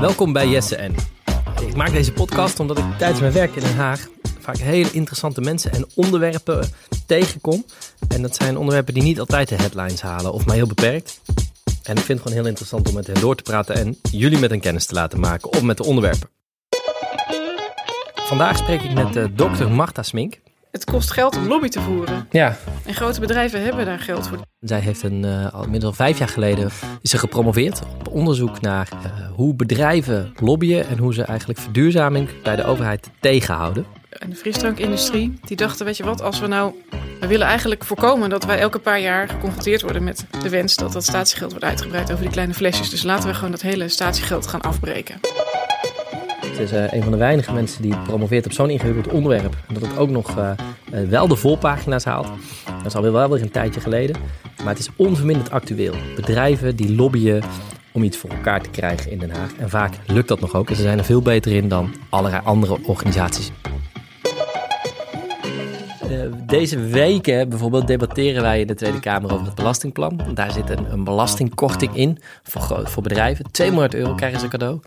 Welkom bij Jesse en. Ik maak deze podcast omdat ik tijdens mijn werk in Den Haag vaak hele interessante mensen en onderwerpen tegenkom. En dat zijn onderwerpen die niet altijd de headlines halen of maar heel beperkt. En ik vind het gewoon heel interessant om met hen door te praten en jullie met hen kennis te laten maken of met de onderwerpen. Vandaag spreek ik met uh, dokter Marta Smink. Het kost geld om lobby te voeren. Ja. En grote bedrijven hebben daar geld voor. Zij heeft een, uh, al middels vijf jaar geleden is ze gepromoveerd op onderzoek naar uh, hoe bedrijven lobbyen en hoe ze eigenlijk verduurzaming bij de overheid tegenhouden. En de frisdrankindustrie, die dachten, weet je wat, als we nou... We willen eigenlijk voorkomen dat wij elke paar jaar geconfronteerd worden met de wens dat dat statiegeld wordt uitgebreid over die kleine flesjes. Dus laten we gewoon dat hele statiegeld gaan afbreken. Is uh, een van de weinige mensen die promoveert op zo'n ingewikkeld onderwerp. En dat het ook nog uh, uh, wel de volpagina's haalt. Dat is alweer wel weer een tijdje geleden. Maar het is onverminderd actueel. Bedrijven die lobbyen om iets voor elkaar te krijgen in Den Haag. En vaak lukt dat nog ook. En ze zijn er veel beter in dan allerlei andere organisaties. Deze weken bijvoorbeeld debatteren wij in de Tweede Kamer over het belastingplan. Daar zit een, een belastingkorting in voor, voor bedrijven. 2 miljard euro krijgen ze cadeau.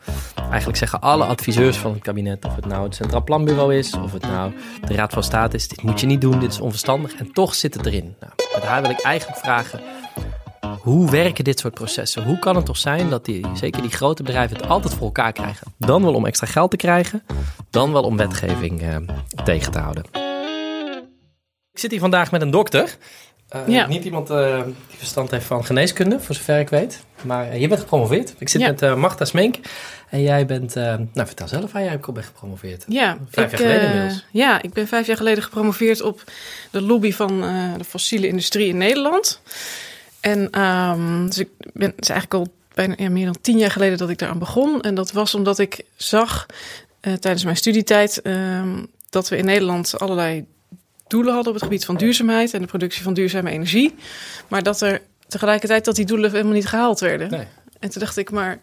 Eigenlijk zeggen alle adviseurs van het kabinet, of het nou het Centraal Planbureau is, of het nou de Raad van State is, dit moet je niet doen, dit is onverstandig. En toch zit het erin. Nou, met haar wil ik eigenlijk vragen, hoe werken dit soort processen? Hoe kan het toch zijn dat die, zeker die grote bedrijven het altijd voor elkaar krijgen? Dan wel om extra geld te krijgen, dan wel om wetgeving eh, tegen te houden. Ik zit hier vandaag met een dokter. Uh, ja. Niet iemand uh, die verstand heeft van geneeskunde, voor zover ik weet. Maar uh, je bent gepromoveerd. Ik zit ja. met Marta Smink. En jij bent, nou vertel zelf waar jij bent gepromoveerd. Ja, vijf ik, jaar geleden inmiddels. Ja, ik ben vijf jaar geleden gepromoveerd op de lobby van de fossiele industrie in Nederland. En um, dus ik ben, het is eigenlijk al bijna ja, meer dan tien jaar geleden dat ik daaraan begon. En dat was omdat ik zag tijdens mijn studietijd ehm, dat we in Nederland allerlei doelen hadden op het gebied van duurzaamheid en de productie van duurzame energie. Maar dat er tegelijkertijd dat die doelen helemaal niet gehaald werden. Nee. En toen dacht ik, maar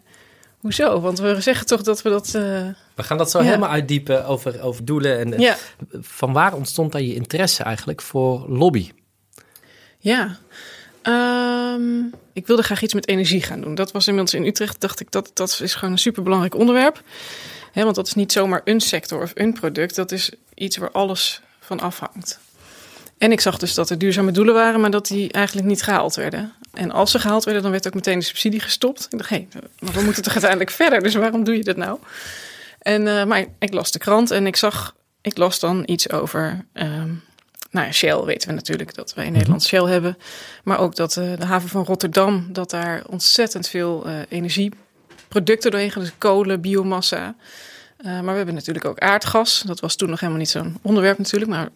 hoezo? Want we zeggen toch dat we dat. Uh... We gaan dat zo Ja. helemaal uitdiepen over, over doelen. En Ja. van waar ontstond daar je interesse eigenlijk voor lobby? Ja. Ehm, ik wilde graag iets met energie gaan doen. Dat was inmiddels in Utrecht. Dacht ik dat dat is gewoon een superbelangrijk onderwerp. Hè, want dat is niet zomaar een sector of een product. Dat is iets waar alles van afhangt. En ik zag dus dat er duurzame doelen waren, maar dat die eigenlijk niet gehaald werden. En als ze gehaald werden, dan werd ook meteen de subsidie gestopt. Ik dacht, hé, hey, maar we moeten toch uiteindelijk verder, dus waarom doe je dat nou? En, uh, maar ik las de krant en ik zag, ik las dan iets over, um, nou ja, Shell weten we natuurlijk dat wij in Nederland Shell hebben. Maar ook dat uh, de haven van Rotterdam, dat daar ontzettend veel uh, energieproducten doorheen gaan, dus kolen, biomassa. Uh, maar we hebben natuurlijk ook aardgas. Dat was toen nog helemaal niet zo'n onderwerp natuurlijk. Maar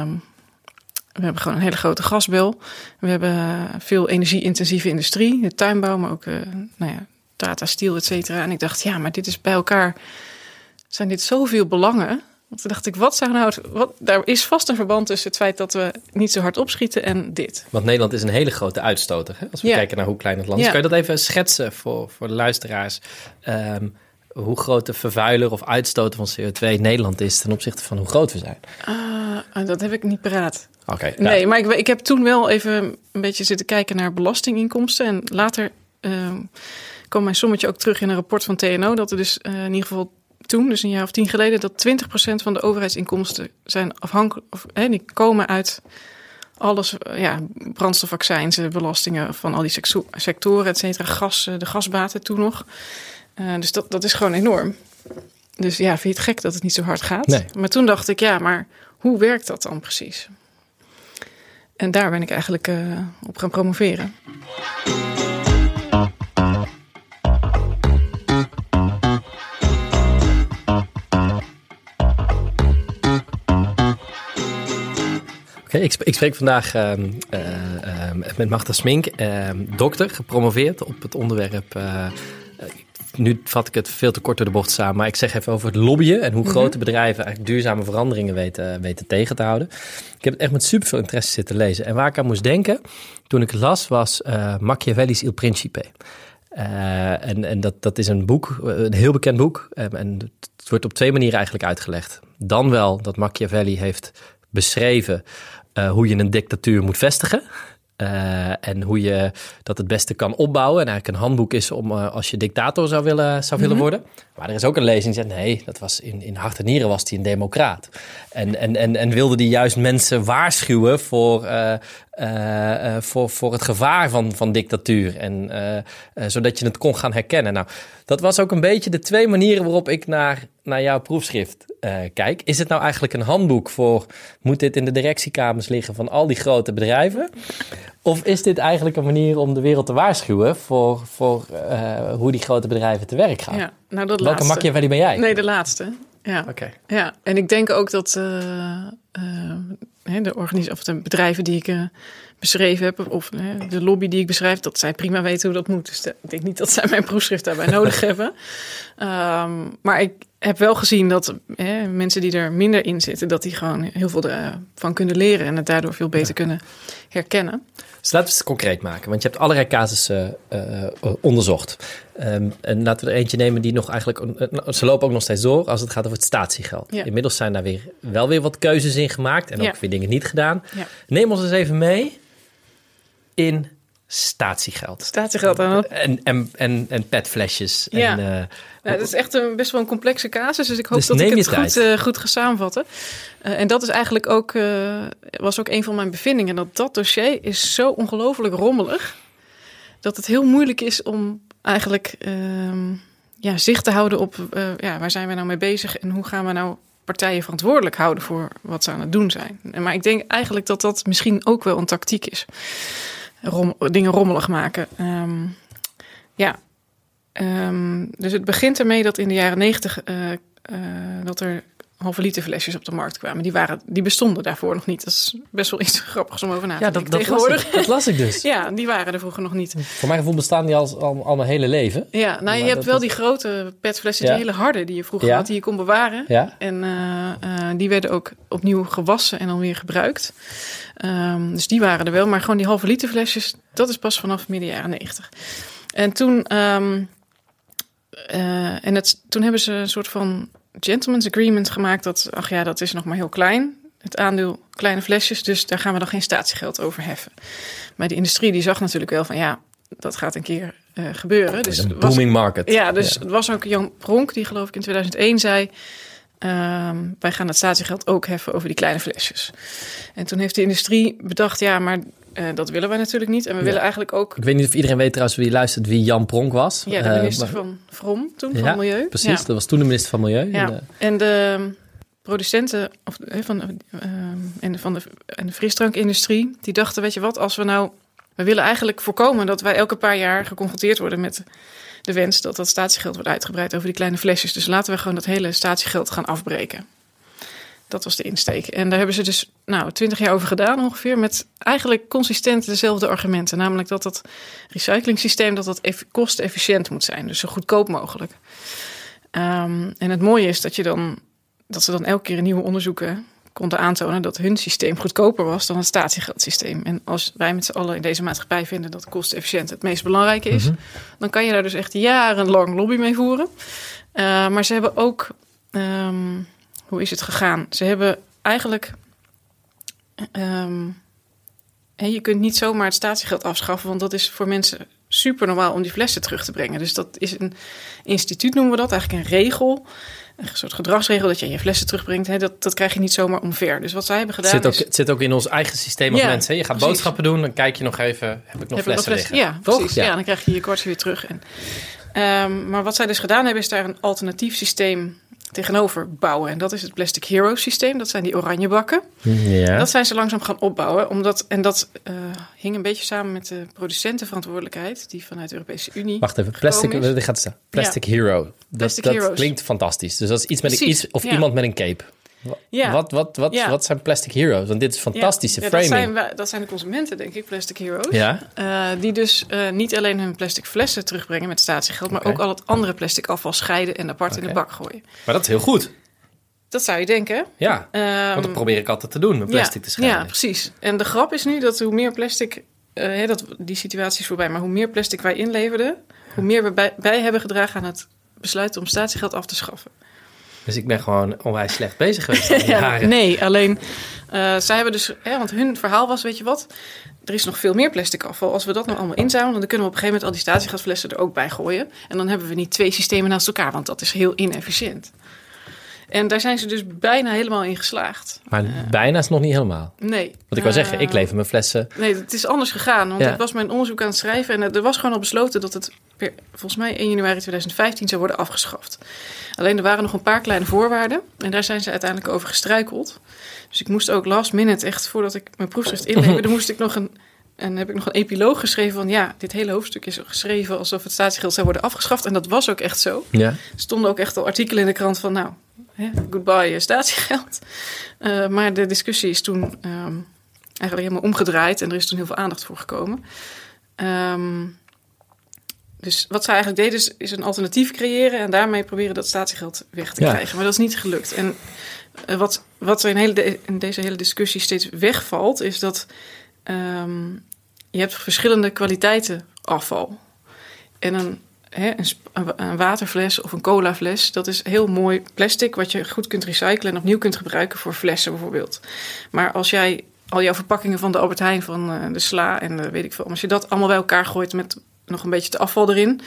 um, we hebben gewoon een hele grote gasbel. We hebben veel energie-intensieve industrie. De tuinbouw, maar ook uh, nou ja, data, steel, et cetera. En ik dacht, ja, maar dit is bij elkaar... zijn dit zoveel belangen. Want toen dacht ik, wat zou nou... Wat, daar is vast een verband tussen het feit dat we niet zo hard opschieten en dit. Want Nederland is een hele grote uitstoter. Hè? Als we Ja. kijken naar hoe klein het land is. Ja. Kan je dat even schetsen voor, voor de luisteraars? Um, hoe groot de vervuiler of uitstoter van CO2 in Nederland is ten opzichte van hoe groot we zijn? Uh, dat heb ik niet paraat. Oké. Okay, nee, maar ik, ik, heb toen wel even een beetje zitten kijken naar belastinginkomsten. En later uh, kwam mijn sommetje ook terug in een rapport van TNO. Dat er dus uh, in ieder geval toen, dus een jaar of tien geleden, dat 20% van de overheidsinkomsten zijn afhankelijk, of hè, die komen uit alles, ja, brandstofaccijns, belastingen van al die sectoren, et cetera, gas, de gasbaten toen nog. Uh, dus dat, dat is gewoon enorm. Dus ja, vind je het gek dat het niet zo hard gaat? Nee. Maar toen dacht ik, ja, maar hoe werkt dat dan precies? En daar ben ik eigenlijk uh, op gaan promoveren. Okay, ik, ik, spreek vandaag uh, uh, met Magda Smink, dokter, gepromoveerd op het onderwerp nu vat ik het veel te kort door de bocht samen, maar ik zeg even over het lobbyen en hoe mm-hmm. grote bedrijven eigenlijk duurzame veranderingen weten, weten tegen te houden. Ik heb het echt met super veel interesse zitten lezen. En waar ik aan moest denken toen ik het las, was uh, Machiavelli's Il Principe. Uh, en en dat, dat is een boek, een heel bekend boek. Um, en het wordt op twee manieren eigenlijk uitgelegd. Dan wel dat Machiavelli heeft beschreven uh, hoe je een dictatuur moet vestigen. Uh, en hoe je dat het beste kan opbouwen. En eigenlijk een handboek is om uh, als je dictator zou willen, zou willen mm -hmm. worden. Maar er is ook een lezing die zegt: nee, dat was in, in hart en nieren was hij een democraat. En, en, en, en wilde die juist mensen waarschuwen voor, uh, voor, voor het gevaar van, van dictatuur. En zodat je het kon gaan herkennen. Nou, dat was ook een beetje de twee manieren waarop ik naar, naar jouw proefschrift kijk. Is het nou eigenlijk een handboek voor. Moet dit in de directiekamers liggen van al die grote bedrijven? Of is dit eigenlijk een manier om de wereld te waarschuwen voor, voor uh, hoe die grote bedrijven te werk gaan? Ja, nou dat Welke. Machiavelli ben jij? Nee, de laatste. Ja. Oké. Okay. Ja, en ik denk ook dat uh, uh, de, organis of de bedrijven die ik beschreven heb, of de lobby die ik beschrijf, dat zij prima weten hoe dat moet. Dus ik denk niet dat zij mijn proefschrift daarbij nodig hebben. Um, maar ik heb wel gezien dat hè, mensen die er minder in zitten, dat die gewoon heel veel van kunnen leren en het daardoor veel beter ja. kunnen herkennen. Dus laten we het concreet maken, want je hebt allerlei casussen uh, uh, onderzocht. Um, en laten we er eentje nemen die nog eigenlijk... Uh, ze lopen ook nog steeds door als het gaat over het statiegeld. Ja. Inmiddels zijn daar weer, wel weer wat keuzes in gemaakt en ook ja. weer dingen niet gedaan. Neem ons eens even mee in statiegeld. Statiegeld aan en, en, en, en petflesjes. Ja. En, uh, ja, dat is echt een, best wel een complexe casus, dus ik hoop dus dat ik het goed, uh, goed ga samenvatten. Uh, en dat is eigenlijk ook, was ook een van mijn bevindingen, dat dat dossier is zo ongelooflijk rommelig, dat het heel moeilijk is om eigenlijk ehm, ja, zicht te houden op ja, waar zijn we nou mee bezig en hoe gaan we nou partijen verantwoordelijk houden voor wat ze aan het doen zijn. Maar ik denk eigenlijk dat dat misschien ook wel een tactiek is. Rom, dingen rommelig maken. Um, ja, um, dus het begint ermee dat in de jaren negentig uh, uh, dat er halve liter flesjes op de markt kwamen. Die, waren, die bestonden daarvoor nog niet. Dat is best wel iets grappigs om over na te ja, denken dat, dat tegenwoordig. Las ik, dat las ik dus. ja, die waren er vroeger nog niet. Voor mijn gevoel bestaan die al, al, al mijn hele leven. Ja, nou je hebt wel die grote petflessen, ja. die hele harde, die je vroeger ja. had, die je kon bewaren. Ja. En uh, die werden ook opnieuw gewassen en dan weer gebruikt. Um, dus die waren er wel. Maar gewoon die halve liter flesjes, dat is pas vanaf midden jaren negentig. En toen... Um, uh, en het, toen hebben ze een soort van gentleman's agreement gemaakt dat, ach ja, dat is nog maar heel klein. Het aandeel kleine flesjes, dus daar gaan we dan geen statiegeld over heffen. Maar de industrie die zag natuurlijk wel van ja, dat gaat een keer uh, gebeuren. Dus een booming was, market. Ja, dus ja. het was ook Jan Pronk die geloof ik in 2001 zei... Um, wij gaan het statiegeld ook heffen over die kleine flesjes. En toen heeft de industrie bedacht, ja, maar uh, dat willen wij natuurlijk niet. En we ja. willen eigenlijk ook... Ik weet niet of iedereen weet trouwens wie luistert wie Jan Pronk was. Ja, de minister uh, maar... van Vrom toen, ja, van Milieu. Precies, ja. dat was toen de minister van Milieu. Ja. En, de... en de producenten of, van, uh, en, van de, en de frisdrankindustrie, die dachten, weet je wat, als we nou... We willen eigenlijk voorkomen dat wij elke paar jaar geconfronteerd worden met de wens dat dat statiegeld wordt uitgebreid over die kleine flesjes. Dus laten we gewoon dat hele statiegeld gaan afbreken. Dat was de insteek. En daar hebben ze dus nou, twintig jaar over gedaan ongeveer. Met eigenlijk consistent dezelfde argumenten. Namelijk dat dat recyclingsysteem dat dat kostenefficiënt moet zijn. Dus zo goedkoop mogelijk. Um, en het mooie is dat, je dan, dat ze dan elke keer nieuwe onderzoeken konden aantonen dat hun systeem goedkoper was dan het statiegeldsysteem. En als wij met z'n allen in deze maatschappij vinden dat kostenefficiënt het meest belangrijke is, mm-hmm. dan kan je daar dus echt jarenlang lobby mee voeren. Uh, maar ze hebben ook, um, hoe is het gegaan? Ze hebben eigenlijk, um, en je kunt niet zomaar het statiegeld afschaffen, want dat is voor mensen super normaal om die flessen terug te brengen. Dus dat is een instituut, noemen we dat, eigenlijk een regel een soort gedragsregel dat je je flessen terugbrengt. Hè, dat, dat krijg je niet zomaar omver. Dus wat zij hebben gedaan het zit ook, is... Het zit ook in ons eigen systeem als Ja, mensen. Je gaat precies. boodschappen doen, dan kijk je nog even, heb ik nog Heb je nog flessen? Ja, Toch? precies. Ja. dan krijg je je kortje weer terug. En, ehm, maar wat zij dus gedaan hebben, is daar een alternatief systeem tegenover bouwen. En dat is het Plastic Hero systeem. Dat zijn die oranje bakken. Ja. Dat zijn ze langzaam gaan opbouwen. Omdat, en dat uh, hing een beetje samen met de producentenverantwoordelijkheid... die vanuit de Europese Unie Wacht even, plastic, gaat staan. Plastic Hero. Dat, Plastic dat klinkt fantastisch. Dus dat is iets met een, iets of ja. iemand met een cape. Ja. Wat, wat, wat, Ja. wat zijn plastic heroes? Want dit is fantastische Ja, ja, dat, framing. zijn, dat zijn de consumenten, denk ik, Plastic Heroes. Ja, Eh, die dus eh, niet alleen hun plastic flessen terugbrengen met statiegeld... maar ook al het andere plastic afval scheiden en apart in de bak gooien. maar dat is heel goed. Dat zou je denken. Ja, Ehm, want dat probeer ik altijd te doen, met plastic te scheiden. Ja, precies. En de grap is nu dat hoe meer plastic... eh, dat, die situatie is voorbij, maar hoe meer plastic wij inleverden... hoe meer we bij, bij hebben gedragen aan het besluit om statiegeld af te schaffen. Dus ik ben gewoon onwijs slecht bezig geweest. al Ja, jaren. nee, alleen eh, zij hebben dus, hè, want hun verhaal was, weet je wat, er is nog veel meer plastic afval. Als we dat nou allemaal inzamelen, dan kunnen we op een gegeven moment al die statiegasflessen er ook bij gooien. En dan hebben we niet twee systemen naast elkaar, want dat is heel inefficiënt. En daar zijn ze dus bijna helemaal in geslaagd. Maar bijna is nog niet helemaal. Nee. Want ik wou zeggen, Eh, ik lever mijn flessen. Nee, het is anders gegaan. Want Ja. ik was mijn onderzoek aan het schrijven en er was gewoon al besloten dat het per, volgens mij 1 januari 2015 zou worden afgeschaft. Alleen er waren nog een paar kleine voorwaarden en daar zijn ze uiteindelijk over gestruikeld. Dus ik moest ook last minute, echt voordat ik mijn proefschrift inleverde, moest ik nog een. En heb ik nog een epiloog geschreven van ja, dit hele hoofdstuk is geschreven alsof het statiegeld zou worden afgeschaft. En dat was ook echt zo. Ja. Er stonden ook echt al artikelen in de krant van, nou, hè, goodbye eh, statiegeld. Eh, maar de discussie is toen ehm, eigenlijk helemaal omgedraaid en er is toen heel veel aandacht voor gekomen. Ehm, dus wat zij eigenlijk deden is, is een alternatief creëren en daarmee proberen dat statiegeld weg te Ja. krijgen. Maar dat is niet gelukt. En eh, wat, wat er in, hele de- in deze hele discussie steeds wegvalt, is dat ehm, je hebt verschillende kwaliteiten afval. En een, hè, een, waterfles of een colafles, dat is heel mooi plastic wat je goed kunt recyclen en opnieuw kunt gebruiken voor flessen bijvoorbeeld. Maar als jij al jouw verpakkingen van de Albert Heijn, van eh, de sla en de weet ik veel, als je dat allemaal bij elkaar gooit met nog een beetje te afval erin,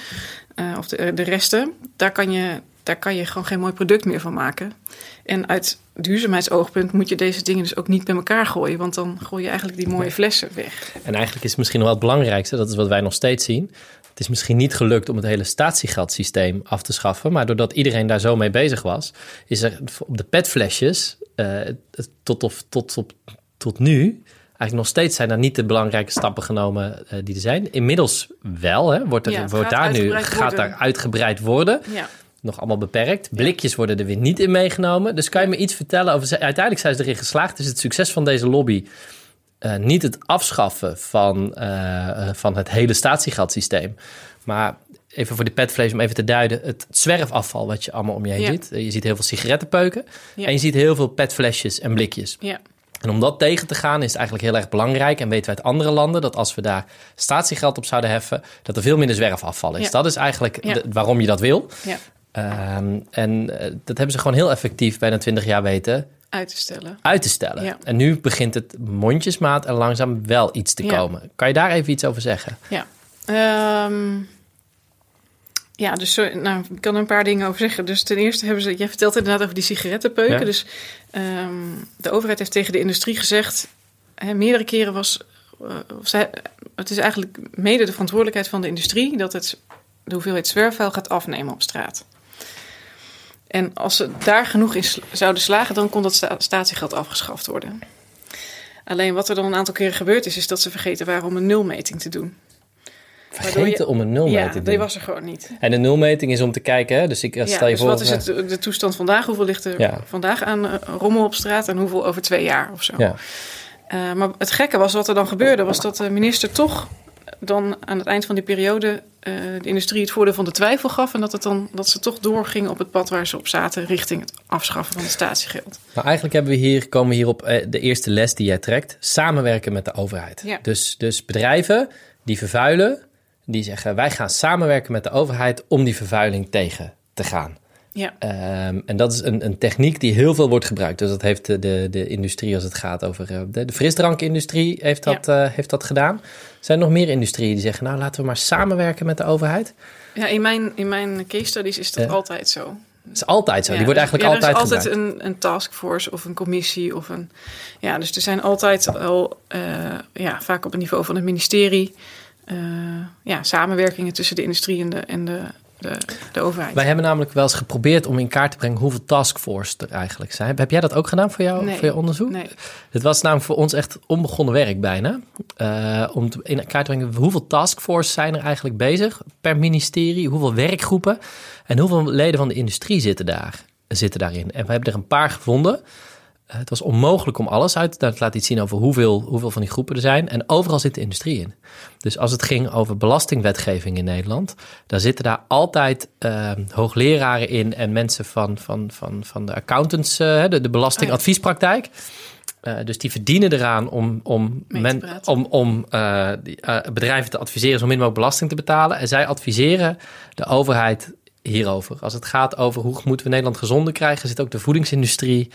eh, of de, de resten, daar kan, je, daar kan je gewoon geen mooi product meer van maken. En uit duurzaamheidsoogpunt moet je deze dingen dus ook niet bij elkaar gooien, want dan gooi je eigenlijk die mooie flessen weg. En eigenlijk is het misschien nog wel het belangrijkste, dat is wat wij nog steeds zien. Is misschien niet gelukt om het hele statiegeldsysteem af te schaffen, maar doordat iedereen daar zo mee bezig was, is er op de petflesjes het- tot, of, tot, op, tot nu eigenlijk nog steeds zijn er niet de belangrijke stappen genomen eh, die er zijn. Inmiddels wel, hè, wordt, er, Ja, wordt daar nu gaat worden. daar uitgebreid worden. Ja. Nog allemaal beperkt. Blikjes worden er weer niet in meegenomen. Dus kan je me iets vertellen over... Uiteindelijk zijn ze erin geslaagd. Is het succes van deze lobby eh, niet het afschaffen van, eh, eh, van het hele statiegeldsysteem. Maar even voor de petvlees om even te duiden. Het zwerfafval wat je allemaal om je heen Ja. ziet. Je ziet heel veel sigarettenpeuken. Ja. En je ziet heel veel petflesjes en blikjes. Ja. En om dat tegen te gaan is het eigenlijk heel erg belangrijk. En weten we uit andere landen dat als we daar statiegeld op zouden heffen, dat er veel minder zwerfafval is. Ja. Dat is eigenlijk de- waarom je dat wil. ja, Ehm, en dat hebben ze gewoon heel effectief bijna 20 jaar weten uit te stellen. uit te stellen. Ja. En nu begint het mondjesmaat er langzaam wel iets te Ja. komen. Kan je daar even iets over zeggen? Ja. Ehm, ja, dus nou, ik kan er een paar dingen over zeggen. Dus ten eerste hebben ze, jij vertelt inderdaad over die sigarettenpeuken. Ja. Dus ehm, de overheid heeft tegen de industrie gezegd, hè, meerdere keren was, eh, zij, het is eigenlijk mede de verantwoordelijkheid van de industrie dat het de hoeveelheid zwerfvuil gaat afnemen op straat. En als ze daar genoeg in zouden slagen, dan kon dat sta- statiegeld afgeschaft worden. Alleen wat er dan een aantal keren gebeurd is, is dat ze vergeten waren om een nulmeting te doen. Vergeten je- om een nulmeting Ja, te die doen. was er gewoon niet. En de nulmeting is om te kijken, hè? dus ik Ja, stel je dus voor... wat is het, de toestand vandaag? Hoeveel ligt er Ja. vandaag aan eh, rommel op straat en hoeveel over twee jaar of zo? Ja. Eh, maar het gekke was, wat er dan gebeurde, was dat de minister toch dan aan het eind van die periode eh, de industrie het voordeel van de twijfel gaf. En dat, het dan, dat ze toch doorgingen op het pad waar ze op zaten richting het afschaffen van het statiegeld. Nou, eigenlijk hebben we hier, komen we hier op eh, de eerste les die jij trekt. Samenwerken met de overheid. Ja. Dus, dus bedrijven die vervuilen, die zeggen wij gaan samenwerken met de overheid om die vervuiling tegen te gaan. Ja, Ehm, en dat is een, een techniek die heel veel wordt gebruikt. Dus dat heeft de, de, de industrie als het gaat over... eh, de, de frisdrankindustrie heeft dat, eh, heeft dat gedaan. Zijn er nog meer industrieën die zeggen... nou, laten we maar samenwerken met de overheid? ja in, mijn, in mijn case studies is dat Ja. altijd zo. Dat is altijd zo. Ja, die wordt eigenlijk ja, er altijd is altijd gebruikt. een, een taskforce of een commissie of een. Ja, dus er zijn altijd al, eh, ja, vaak op het niveau van het ministerie, eh, ja, samenwerkingen tussen de industrie en de, en de, de, de overheid. Wij hebben namelijk wel eens geprobeerd om in kaart te brengen... hoeveel taskforce er eigenlijk zijn. Heb jij dat ook gedaan voor, jou, Nee. voor je onderzoek? Nee, Het was namelijk voor ons echt onbegonnen werk bijna. Eh, om te- in kaart te brengen hoeveel taskforce zijn er eigenlijk bezig per ministerie, hoeveel werkgroepen en hoeveel leden van de industrie zitten, daar, zitten daarin. En we hebben er een paar gevonden. Het was onmogelijk om alles uit te Het laat iets zien over hoeveel, hoeveel van die groepen er zijn. En overal zit de industrie in. Dus als het ging over belastingwetgeving in Nederland, dan zitten daar altijd eh, hoogleraren in en mensen van, van, van, van de accountants, eh, de, de belastingadviespraktijk. Eh, dus die verdienen eraan om, om, men, om, om die, bedrijven te adviseren zo min mogelijk belasting te betalen. En zij adviseren de overheid hierover. Als het gaat over hoe moeten we Nederland gezonder krijgen, zit ook de voedingsindustrie.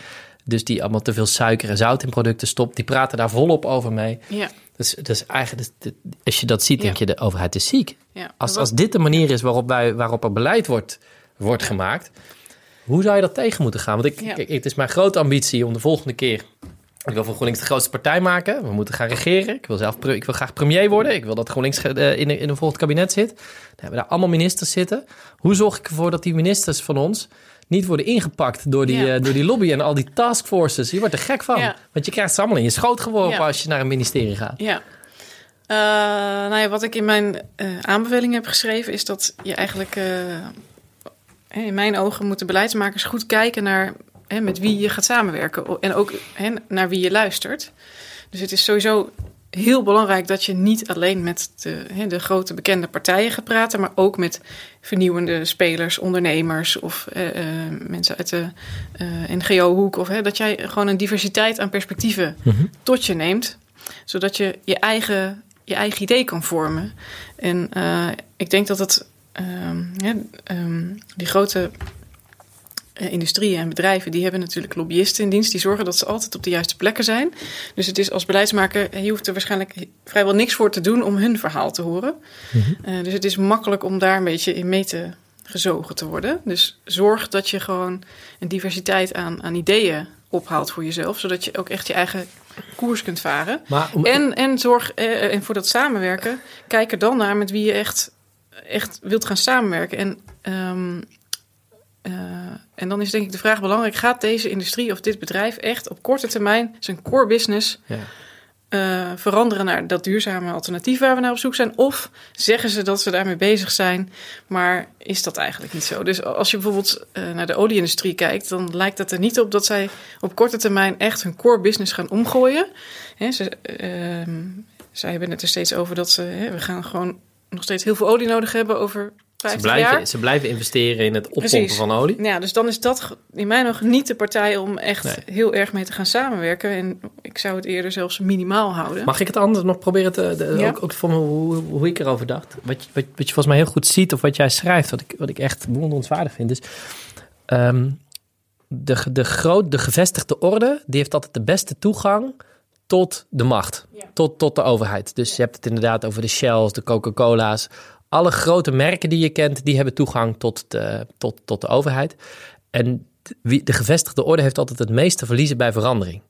Dus die allemaal te veel suiker en zout in producten stopt. Die praten daar volop over mee. Ja. Dus, dus eigenlijk, als je dat ziet, denk Ja. je de overheid is ziek. Ja. Als, als dit de manier is waarop, wij, waarop er beleid wordt, wordt gemaakt, hoe zou je dat tegen moeten gaan? Want ik, Ja. het is mijn grote ambitie om de volgende keer. Ik wil van GroenLinks de grootste partij maken. We moeten gaan regeren. Ik wil zelf ik wil graag premier worden. Ik wil dat GroenLinks eh, in, een- in een volgend kabinet zit. Dan hebben we daar allemaal ministers zitten. Hoe zorg ik ervoor dat die ministers van ons niet worden ingepakt door die, Ja. eh, door die lobby en al die taskforces? Je wordt er gek van. Ja. Want je krijgt ze allemaal in je schoot geworpen Ja. als je naar een ministerie gaat. Ja. Eh, nou ja, wat ik in mijn eh aanbeveling heb geschreven is dat je eigenlijk, in mijn ogen, moeten beleidsmakers goed kijken naar hè, met wie je gaat samenwerken en ook hè, naar wie je luistert. Dus het is sowieso heel belangrijk dat je niet alleen met de, de grote bekende partijen gaat praten, maar ook met vernieuwende spelers, ondernemers of eh, eh, mensen uit de eh, NGO-hoek. Of dat jij gewoon een diversiteit aan perspectieven tot je neemt, zodat je je eigen, je eigen idee kan vormen. En ik denk dat het, ehm, ehm, die grote industrieën en bedrijven, die hebben natuurlijk lobbyisten in dienst. Die zorgen dat ze altijd op de juiste plekken zijn. Dus het is als beleidsmaker, eh, je hoeft er waarschijnlijk vrijwel niks voor te doen om hun verhaal te horen. Eh, dus het is makkelijk om daar een beetje in mee te gezogen te worden. Dus zorg dat je gewoon een diversiteit aan, aan ideeën ophaalt voor jezelf. Zodat je ook echt je eigen koers kunt varen. Maar om- En, en zorg, eh, en voor dat samenwerken, kijk er dan naar met wie je echt, echt wilt gaan samenwerken. En, ehm, eh, en dan is denk ik de vraag belangrijk: gaat deze industrie of dit bedrijf echt op korte termijn zijn core business ja. eh, veranderen naar dat duurzame alternatief waar we naar op zoek zijn? Of zeggen ze dat ze daarmee bezig zijn, maar is dat eigenlijk niet zo? Dus als je bijvoorbeeld eh, naar de olieindustrie kijkt, dan lijkt het er niet op dat zij op korte termijn echt hun core business gaan omgooien. Hè, ze, ehm, zij hebben het er steeds over dat ze, hè, we gaan gewoon nog steeds heel veel olie nodig hebben over Ze 50 blijven, jaar. ze blijven investeren in het oppompen Precies. van olie. Ja, dus dan is dat in mijn ogen niet de partij om echt Nee. heel erg mee te gaan samenwerken. En ik zou het eerder zelfs minimaal houden. Mag ik het anders nog proberen te... De, Ja. ook, ook voor me, hoe, hoe ik erover dacht. Wat, je- wat, wat je volgens mij heel goed ziet of wat jij schrijft, wat ik, wat ik echt bewonderenswaardig vind, is... ehm, de, de, groot, de gevestigde orde, die heeft altijd de beste toegang tot de macht. Ja. Tot, tot de overheid. Dus je hebt het inderdaad over de Shells, de Coca-Cola's. Alle grote merken die je kent, die hebben toegang tot de, tot, tot de overheid. En wie, de gevestigde orde heeft altijd het meeste verliezen bij verandering.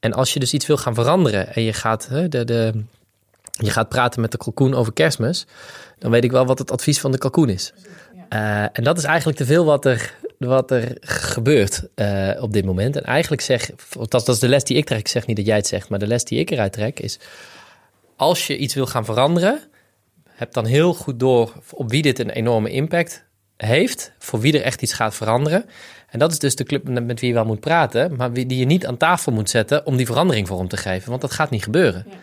En als je dus iets wil gaan veranderen en je gaat, hè, de, de, je gaat praten met de kalkoen over kerstmis, dan weet ik wel wat het advies van de kalkoen is. Eh, en dat is eigenlijk te veel wat er, wat er gebeurt eh, op dit moment. En eigenlijk zeg, dat, dat is de les die ik trek, ik zeg niet dat jij het zegt, maar de les die ik eruit trek is, als je iets wil gaan veranderen, heb dan heel goed door op wie dit een enorme impact heeft, voor wie er echt iets gaat veranderen. En dat is dus de club met wie je wel moet praten, maar wie, die je niet aan tafel moet zetten om die verandering vorm te geven, want dat gaat niet gebeuren. Ja.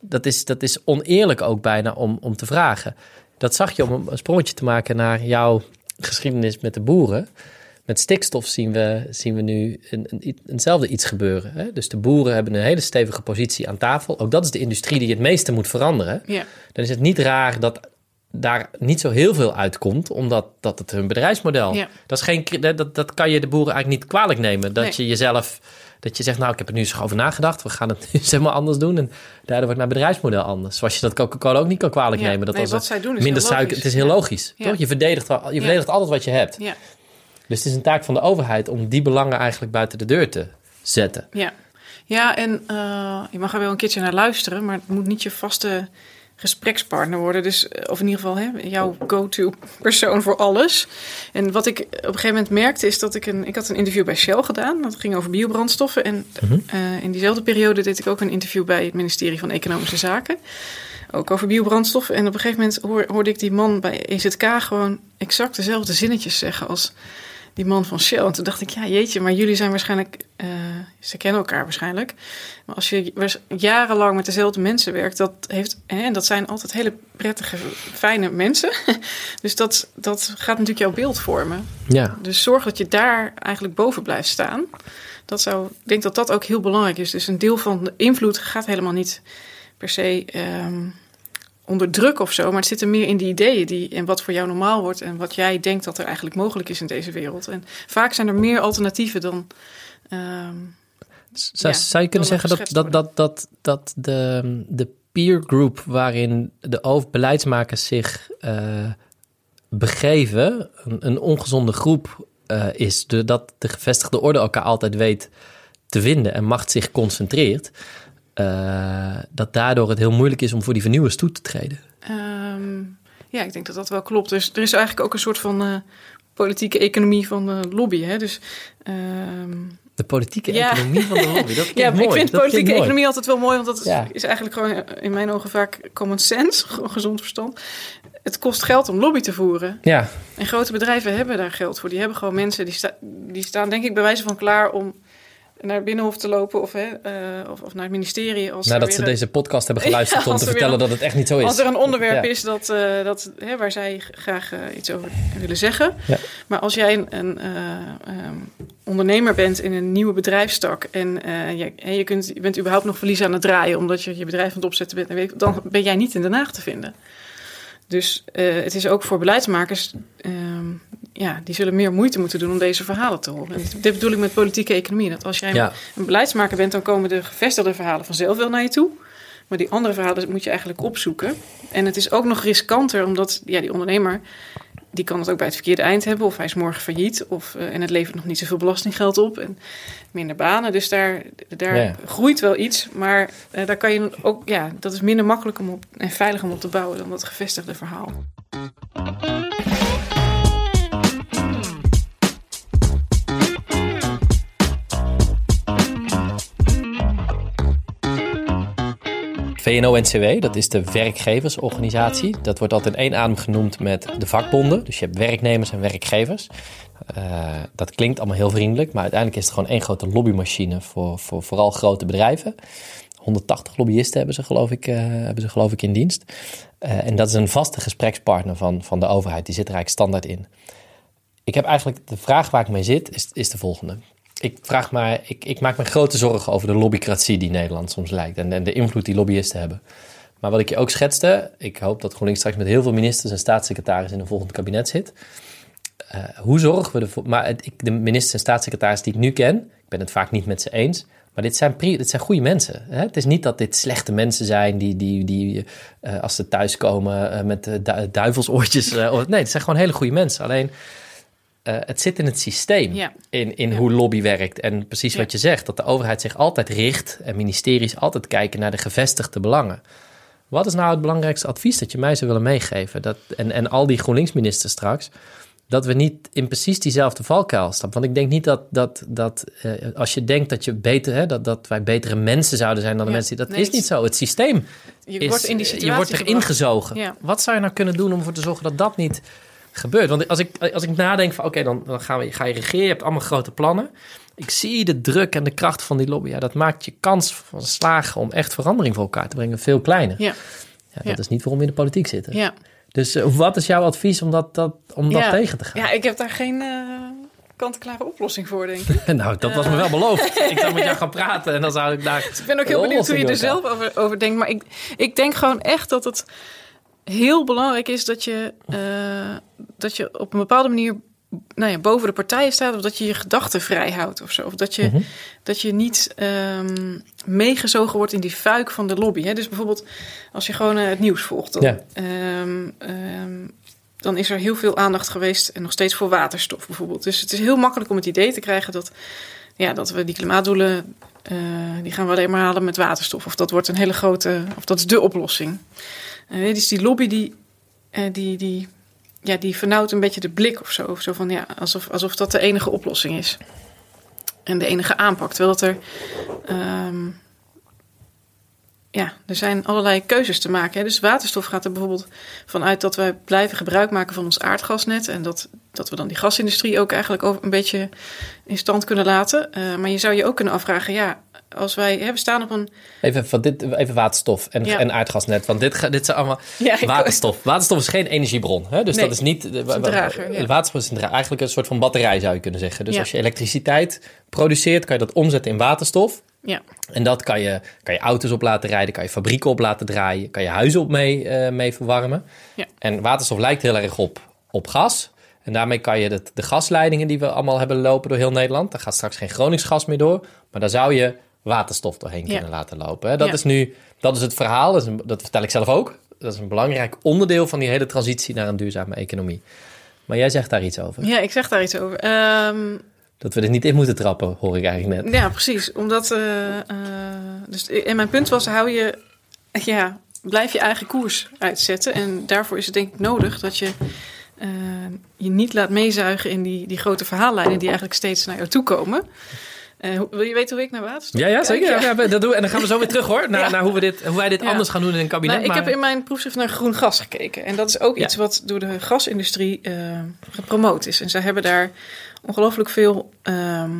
Dat, is, dat is oneerlijk ook bijna om, om te vragen. Dat zag je om een sprongetje te maken naar jouw geschiedenis met de boeren. Met stikstof zien we, zien we nu een, een, eenzelfde iets gebeuren. Hè? Dus de boeren hebben een hele stevige positie aan tafel. Ook dat is de industrie die het meeste moet veranderen Ja, dan is het niet raar dat daar niet zo heel veel uitkomt, omdat dat het hun bedrijfsmodel. Ja. Dat, is geen, dat, dat kan je de boeren eigenlijk niet kwalijk nemen. Dat Nee. je jezelf, dat je zegt, nou, ik heb er nu eens over nagedacht, we gaan het nu helemaal anders doen. En daardoor wordt mijn bedrijfsmodel anders. Zoals je dat Coca-Cola ook niet kan kwalijk Ja. nemen. Dat Nee, als wat zij doen is minder suiker, het is heel Ja. logisch. Toch? Je verdedigt, je verdedigt altijd wat je hebt. Dus het is een taak van de overheid om die belangen eigenlijk buiten de deur te zetten. ja. Ja, en eh, je mag er wel een keertje naar luisteren, maar het moet niet je vaste gesprekspartner worden. Dus, eh, of in ieder geval hè, jouw go-to persoon voor alles. En wat ik op een gegeven moment merkte, is dat ik een... Ik had een interview bij Shell gedaan. Dat ging over biobrandstoffen. En Mhm. eh, in diezelfde periode deed ik ook een interview bij het ministerie van Economische Zaken. Ook over biobrandstoffen. En op een gegeven moment hoor- hoorde ik die man bij EZK gewoon exact dezelfde zinnetjes zeggen als die man van Shell. En toen dacht ik, ja jeetje, maar jullie zijn waarschijnlijk, eh, ze kennen elkaar waarschijnlijk. Maar als je jarenlang met dezelfde mensen werkt, dat heeft, en dat zijn altijd hele prettige, fijne mensen. dus dat, dat gaat natuurlijk jouw beeld vormen. Ja, Dus zorg dat je daar eigenlijk boven blijft staan. Dat zou, ik denk dat dat ook heel belangrijk is. Dus een deel van de invloed gaat helemaal niet per se ehm, onder druk of zo, maar het zit er meer in die ideeën die, en wat voor jou normaal wordt en wat jij denkt dat er eigenlijk mogelijk is in deze wereld. En vaak zijn er meer alternatieven dan. ehm, Zou, Ja, zou je kunnen zeggen dat, dat, dat, dat, dat de, de peer group waarin de beleidsmakers zich eh, begeven, een, een ongezonde groep eh, is, de, dat de gevestigde orde elkaar altijd weet te vinden en macht zich concentreert, eh, dat daardoor het heel moeilijk is om voor die vernieuwers toe te treden. Ehm, ja, ik denk dat dat wel klopt. Dus er is eigenlijk ook een soort van eh, politieke economie van de lobby. Hè? Dus, ehm, De politieke Ja. economie van de lobby, dat ja, mooi. ik vind dat politieke mooi. economie altijd wel mooi, want dat is, Ja. is eigenlijk gewoon eh, in mijn ogen vaak common sense, gewoon gezond verstand. Het kost geld om lobby te voeren. Ja, En grote bedrijven hebben daar geld voor. Die hebben gewoon mensen die, sta- die staan, denk ik, bij wijze van klaar om naar binnenhof te lopen of, hè, eh, of, of naar het ministerie. Als nadat ze een- deze podcast hebben geluisterd Ja, om te er vertellen een- dat het echt niet zo is. Als er een onderwerp Ja. is dat, eh, dat, hè, waar zij graag eh, iets over willen zeggen. Ja. Maar als jij een, een eh, ehm, ondernemer bent in een nieuwe bedrijfstak en je, je, kunt, je bent überhaupt nog verlies aan het draaien omdat je je bedrijf aan het opzetten bent, dan ben jij niet in Den Haag te vinden. Dus eh, het is ook voor beleidsmakers, ehm, ja, die zullen meer moeite moeten doen om deze verhalen te horen. En dit bedoel ik met politieke economie. Dat als jij Ja. een beleidsmaker bent, dan komen de gevestigde verhalen vanzelf wel naar je toe. Maar die andere verhalen moet je eigenlijk opzoeken. En het is ook nog riskanter, omdat ja, die ondernemer... die kan het ook bij het verkeerde eind hebben... of hij is morgen failliet, of, eh, en het levert nog niet zoveel belastinggeld op... en minder banen. Dus daar, daar Ja. groeit wel iets, maar eh, daar kan je ook... ja, dat is minder makkelijk om op, en veilig om op te bouwen... dan dat gevestigde verhaal. VNO-NCW, dat is de werkgeversorganisatie. Dat wordt altijd in één adem genoemd met de vakbonden. Dus je hebt werknemers en werkgevers. Eh, dat klinkt allemaal heel vriendelijk, maar uiteindelijk is het gewoon één grote lobbymachine voor, voor vooral grote bedrijven. 180 lobbyisten hebben ze geloof ik, eh, hebben ze, geloof ik in dienst. Eh, en dat is een vaste gesprekspartner van, van de overheid. Die zit er eigenlijk standaard in. Ik heb eigenlijk de vraag waar ik mee zit, is, is de volgende. Ik, vraag maar, ik, ik maak me grote zorgen over de lobbycratie die Nederland soms lijkt. En, de invloed die lobbyisten hebben. Maar wat ik je ook schetste, ik hoop dat GroenLinks straks met heel veel ministers en staatssecretarissen in een volgend kabinet zit. Eh, hoe zorgen we ervoor? Maar ik, de ministers en staatssecretarissen die ik nu ken, ik ben het vaak niet met ze eens. Maar dit zijn, zijn goede mensen. Hè? Het is niet dat dit slechte mensen zijn die, die, die eh, als ze thuiskomen eh, met duivelsoortjes. nee, het zijn gewoon hele goede mensen. Alleen eh, het zit in het systeem, Ja. in, in Ja. hoe lobby werkt. En precies Ja. wat je zegt, dat de overheid zich altijd richt en ministeries altijd kijken naar de gevestigde belangen. Wat is nou het belangrijkste advies dat je mij zou willen meegeven? Dat, en, en al die GroenLinks-ministers straks, dat we niet in precies diezelfde valkuil stappen. Want ik denk niet dat, dat, dat eh, als je denkt dat, je beter, hè, dat, dat wij betere mensen zouden zijn dan de mensen die... Dat nee, is niet zo. Het systeem Je is, wordt in die situatie je wordt erin gezogen. Ja. Wat zou je nou kunnen doen om ervoor te zorgen dat dat niet gebeurt? Want als ik, als ik nadenk van oké, dan, dan gaan we, ga je regeren, je hebt allemaal grote plannen. Ik zie de druk en de kracht van die lobby. Ja, dat maakt je kans van slagen om echt verandering voor elkaar te brengen veel kleiner. Ja, Ja, dat Ja. is niet waarom we in de politiek zitten. ja. Dus eh, wat is jouw advies om dat, dat, om dat tegen te gaan? ja, ik heb daar geen eh, kant-en-klare oplossing voor, denk ik. Nou, dat was me wel beloofd. ik zou met jou gaan praten en dan zou ik daar... Ik ben ook heel benieuwd hoe je er zelf over, over denkt. Maar ik, ik denk gewoon echt dat het heel belangrijk is dat je, eh, dat je op een bepaalde manier nou ja, boven de partijen staat. Of dat je je gedachten vrij houdt of zo. Of dat je, Mhm. dat je niet ehm, meegezogen wordt in die fuik van de lobby. Hè? Dus bijvoorbeeld als je gewoon eh, het nieuws volgt. Dan, Ja. ehm, ehm, dan is er heel veel aandacht geweest en nog steeds voor waterstof bijvoorbeeld. Dus het is heel makkelijk om het idee te krijgen dat, ja, dat we die klimaatdoelen, eh, die gaan we alleen maar halen met waterstof. Of dat wordt een hele grote, of dat is de oplossing. Eh, dus die lobby die, eh, die, die, ja, die vernauwt een beetje de blik of zo. Van, ja, alsof, alsof dat de enige oplossing is. En de enige aanpak. Terwijl dat er... ehm, ja, er zijn allerlei keuzes te maken. Hè. Dus waterstof gaat er bijvoorbeeld vanuit dat wij blijven gebruik maken van ons aardgasnet. En dat, dat we dan die gasindustrie ook eigenlijk een beetje in stand kunnen laten. Eh, maar je zou je ook kunnen afvragen, ja, als wij, hè, we staan op een. Even, van dit, even waterstof en, Ja. en aardgasnet. Want dit, dit zijn allemaal... Ja, Waterstof. Waterstof is geen energiebron. Hè? Dus Nee, dat is niet... is drager, ja. Waterstof is een eigenlijk een soort van batterij zou je kunnen zeggen. Dus als je elektriciteit produceert, kan je dat omzetten in waterstof. Ja. En dat kan je, kan je auto's op laten rijden, kan je fabrieken op laten draaien, kan je huizen op mee, eh, mee verwarmen. Ja. En waterstof lijkt heel erg op, op gas. En daarmee kan je de, de gasleidingen die we allemaal hebben lopen door heel Nederland, daar gaat straks geen Groningsgas meer door, maar daar zou je waterstof doorheen Ja. kunnen laten lopen. Hè? Dat Ja. is nu, dat is het verhaal, dat, een- dat vertel ik zelf ook. Dat is een belangrijk onderdeel van die hele transitie naar een duurzame economie. Maar jij zegt daar iets over. ja, ik zeg daar iets over. Ehm, Dat we er niet in moeten trappen, hoor ik eigenlijk net. Ja, precies. Omdat, eh, eh, dus, en mijn punt was, hou je, ja, blijf je eigen koers uitzetten. En daarvoor is het denk ik nodig dat je eh, je niet laat meezuigen in die, die grote verhaallijnen die eigenlijk steeds naar jou toe komen. Eh, wil je weten hoe ik naar waterstof Ja, ja zeker. Ja, dat doen we. En dan gaan we zo weer terug hoor. Naar, Ja. naar hoe, we dit, hoe wij dit anders gaan doen in een kabinet. Nou, ik maar- heb in mijn proefschrift naar groen gas gekeken. En dat is ook iets wat door de gasindustrie eh, gepromoot is. En zij hebben daar ongelooflijk veel ehm,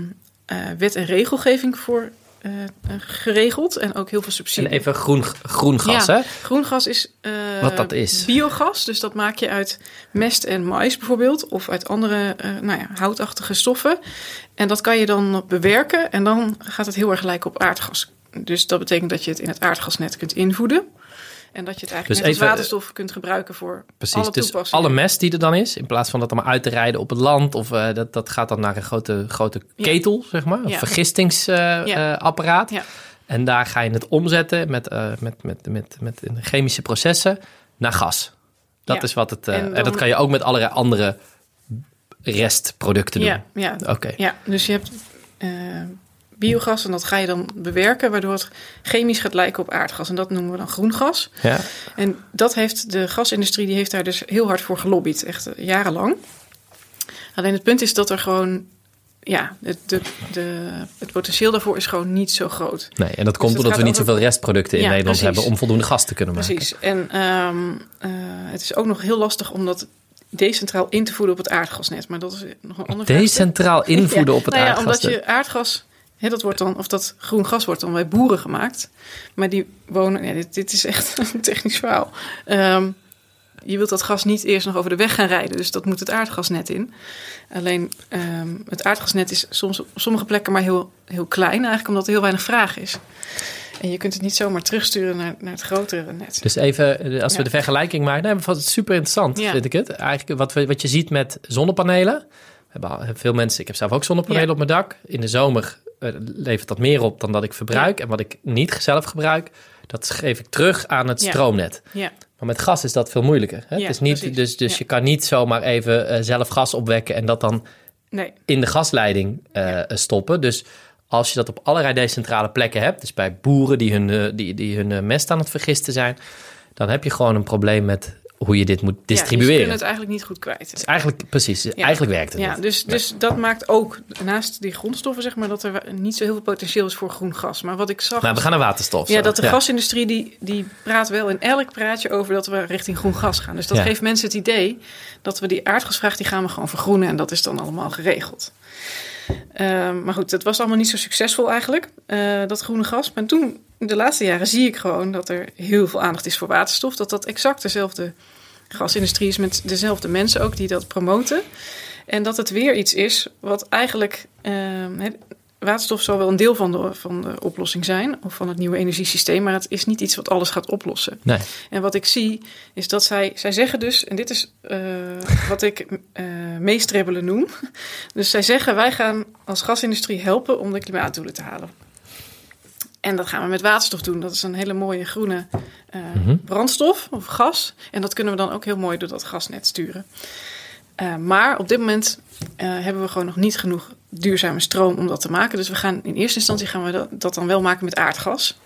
eh, wet en regelgeving voor eh, eh, geregeld. En ook heel veel En subsidie. even groen, groen gas, Ja. hè? Groen gas is, eh, Wat dat is. biogas. Dus dat maak je uit mest en mais bijvoorbeeld. Of uit andere nou ja, houtachtige stoffen. En dat kan je dan bewerken. En dan gaat het heel erg lijken op aardgas. Dus dat betekent dat je het in het aardgasnet kunt invoeden. En dat je het eigenlijk Dus net als even- waterstof kunt gebruiken voor Precies. alle dus toepassingen. alle mest die er dan is, in plaats van dat allemaal uit te rijden op het land, of eh, dat, dat gaat dan naar een grote, grote Ja. ketel, zeg maar, een Ja. vergistingsapparaat. Ja. apparaat. Ja. En daar ga je het omzetten met, eh, met, met, met, met chemische processen naar gas. Dat Ja. is wat het. eh, En dat kan je ook met allerlei andere restproducten doen. Ja, ja, Oké. ja, dus je hebt eh, biogas en dat ga je dan bewerken, waardoor het chemisch gaat lijken op aardgas. En dat noemen we dan groen gas. Ja. En dat heeft de gasindustrie, die heeft daar dus heel hard voor gelobbyd, echt eh, jarenlang. Alleen het punt is dat er gewoon, ja, het, de, de, het potentieel daarvoor is gewoon niet zo groot. Nee, en dat komt dat omdat we niet over- zoveel restproducten in Ja, Nederland precies. hebben om voldoende gas te kunnen maken. Precies. En ehm, eh, het is ook nog heel lastig om dat decentraal in te voeden op het aardgasnet. Maar dat is nog een ander. Decentraal invoeden Ja, op het nou ja, aardgas. Omdat je aardgas, hè, dat wordt dan, of dat groen gas wordt dan bij boeren gemaakt. Maar die wonen, ja, dit, dit is echt een technisch verhaal. Ehm, je wilt dat gas niet eerst nog over de weg gaan rijden, dus dat moet het aardgasnet in. Alleen ehm, het aardgasnet is soms op sommige plekken maar heel, heel klein, eigenlijk omdat er heel weinig vraag is. En je kunt het niet zomaar terugsturen naar, naar het grotere net. Dus even, eh, als we Ja. de vergelijking maken, nee, vond het super interessant, Ja. vind ik het. Eigenlijk wat, we, wat je ziet met zonnepanelen. We hebben al- veel mensen, ik heb zelf ook zonnepanelen Ja. op mijn dak. In de zomer eh, levert dat meer op dan dat ik verbruik. En wat ik niet zelf gebruik, dat geef ik terug aan het Ja. stroomnet. Ja, Maar met gas is dat veel moeilijker. Hè? Ja, is niet, precies. dus dus je kan niet zomaar even eh, zelf gas opwekken en dat dan nee. in de gasleiding eh, stoppen. Dus als je dat op allerlei decentrale plekken hebt, dus bij boeren die hun, die, die hun mest aan het vergisten zijn, dan heb je gewoon een probleem met hoe je dit moet Ja, dus distribueren. je kunt het eigenlijk niet goed kwijt. Is eigenlijk precies, eigenlijk werkt het Ja, niet. dus, dus dat maakt ook, naast die grondstoffen, zeg maar, dat er niet zo heel veel potentieel is voor groen gas. Maar wat ik zag. Maar we gaan naar waterstof. ja, dat de gasindustrie die, die praat wel in elk praatje over dat we richting groen gas gaan. Dus dat Ja. geeft mensen het idee dat we die aardgasvraag die gaan we gewoon vergroenen en dat is dan allemaal geregeld. Ehm, maar goed, dat was allemaal niet zo succesvol eigenlijk, eh, dat groene gas. Maar toen, de laatste jaren, zie ik gewoon dat er heel veel aandacht is voor waterstof. Dat dat exact dezelfde gasindustrie is met dezelfde mensen ook die dat promoten. En dat het weer iets is wat eigenlijk. ehm, waterstof zal wel een deel van de, van de oplossing zijn, of van het nieuwe energiesysteem, maar het is niet iets wat alles gaat oplossen. Nee. En wat ik zie, is dat zij, zij zeggen dus, en dit is eh, wat ik meestrebbelen noem. Dus zij zeggen, wij gaan als gasindustrie helpen om de klimaatdoelen te halen. En dat gaan we met waterstof doen. Dat is een hele mooie groene eh, Mhm. brandstof of gas. En dat kunnen we dan ook heel mooi door dat gasnet sturen. Maar op dit moment hebben we gewoon nog niet genoeg duurzame stroom om dat te maken. Dus we gaan in eerste instantie gaan we dat, dat dan wel maken met aardgas.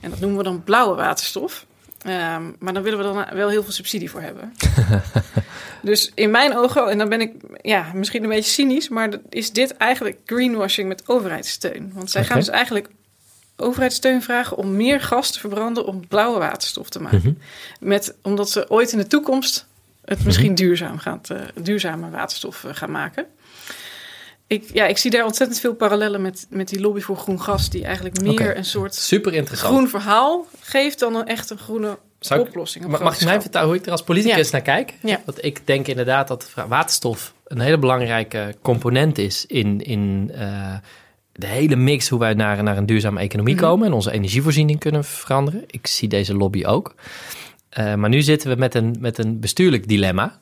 En dat noemen we dan blauwe waterstof. Ehm, maar dan willen we dan wel heel veel subsidie voor hebben. dus in mijn ogen, en dan ben ik ja, misschien een beetje cynisch, maar is dit eigenlijk greenwashing met overheidssteun. Want zij gaan dus eigenlijk overheidssteun vragen om meer gas te verbranden om blauwe waterstof te maken. Mhm. Met, omdat ze ooit in de toekomst het misschien duurzaam gaat, duurzame waterstof eh, gaan maken. Ik, ja, ik zie daar ontzettend veel parallellen met, met die lobby voor groen gas, die eigenlijk meer een soort Super interessant. groen verhaal geeft dan een echt een groene Zou ik- oplossing. op Ma- Mag je mij schaal. vertellen hoe ik er als politicus Ja. naar kijk? Ja. Want ik denk inderdaad dat waterstof een hele belangrijke component is in, in, eh, de hele mix hoe wij naar, naar een duurzame economie Mhm. komen en onze energievoorziening kunnen veranderen. Ik zie deze lobby ook. Eh, maar nu zitten we met een, met een bestuurlijk dilemma.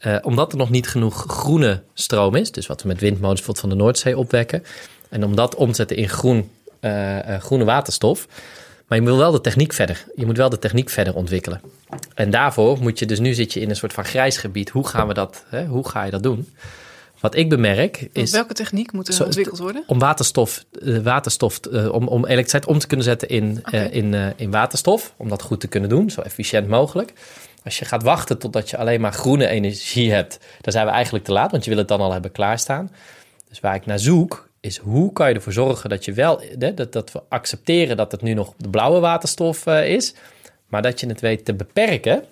Eh, omdat er nog niet genoeg groene stroom is, dus wat we met windmolens bijvoorbeeld van de Noordzee opwekken. En om dat om te zetten in groen, eh, eh, groene waterstof. Maar je wil wel de techniek verder. Je moet wel de techniek verder ontwikkelen. En daarvoor moet je dus nu zit je in een soort van grijs gebied. Hoe gaan we dat? Hè? Hoe ga je dat doen? Wat ik bemerk is Welke techniek moet er ontwikkeld worden? om waterstof, waterstof om, om elektriciteit om te kunnen zetten in, in, in waterstof. Om dat goed te kunnen doen, zo efficiënt mogelijk. Als je gaat wachten totdat je alleen maar groene energie hebt, dan zijn we eigenlijk te laat, want je wil het dan al hebben klaarstaan. Dus waar ik naar zoek, is hoe kan je ervoor zorgen dat je wel, dat, dat we accepteren dat het nu nog de blauwe waterstof eh, is, maar dat je het weet te beperken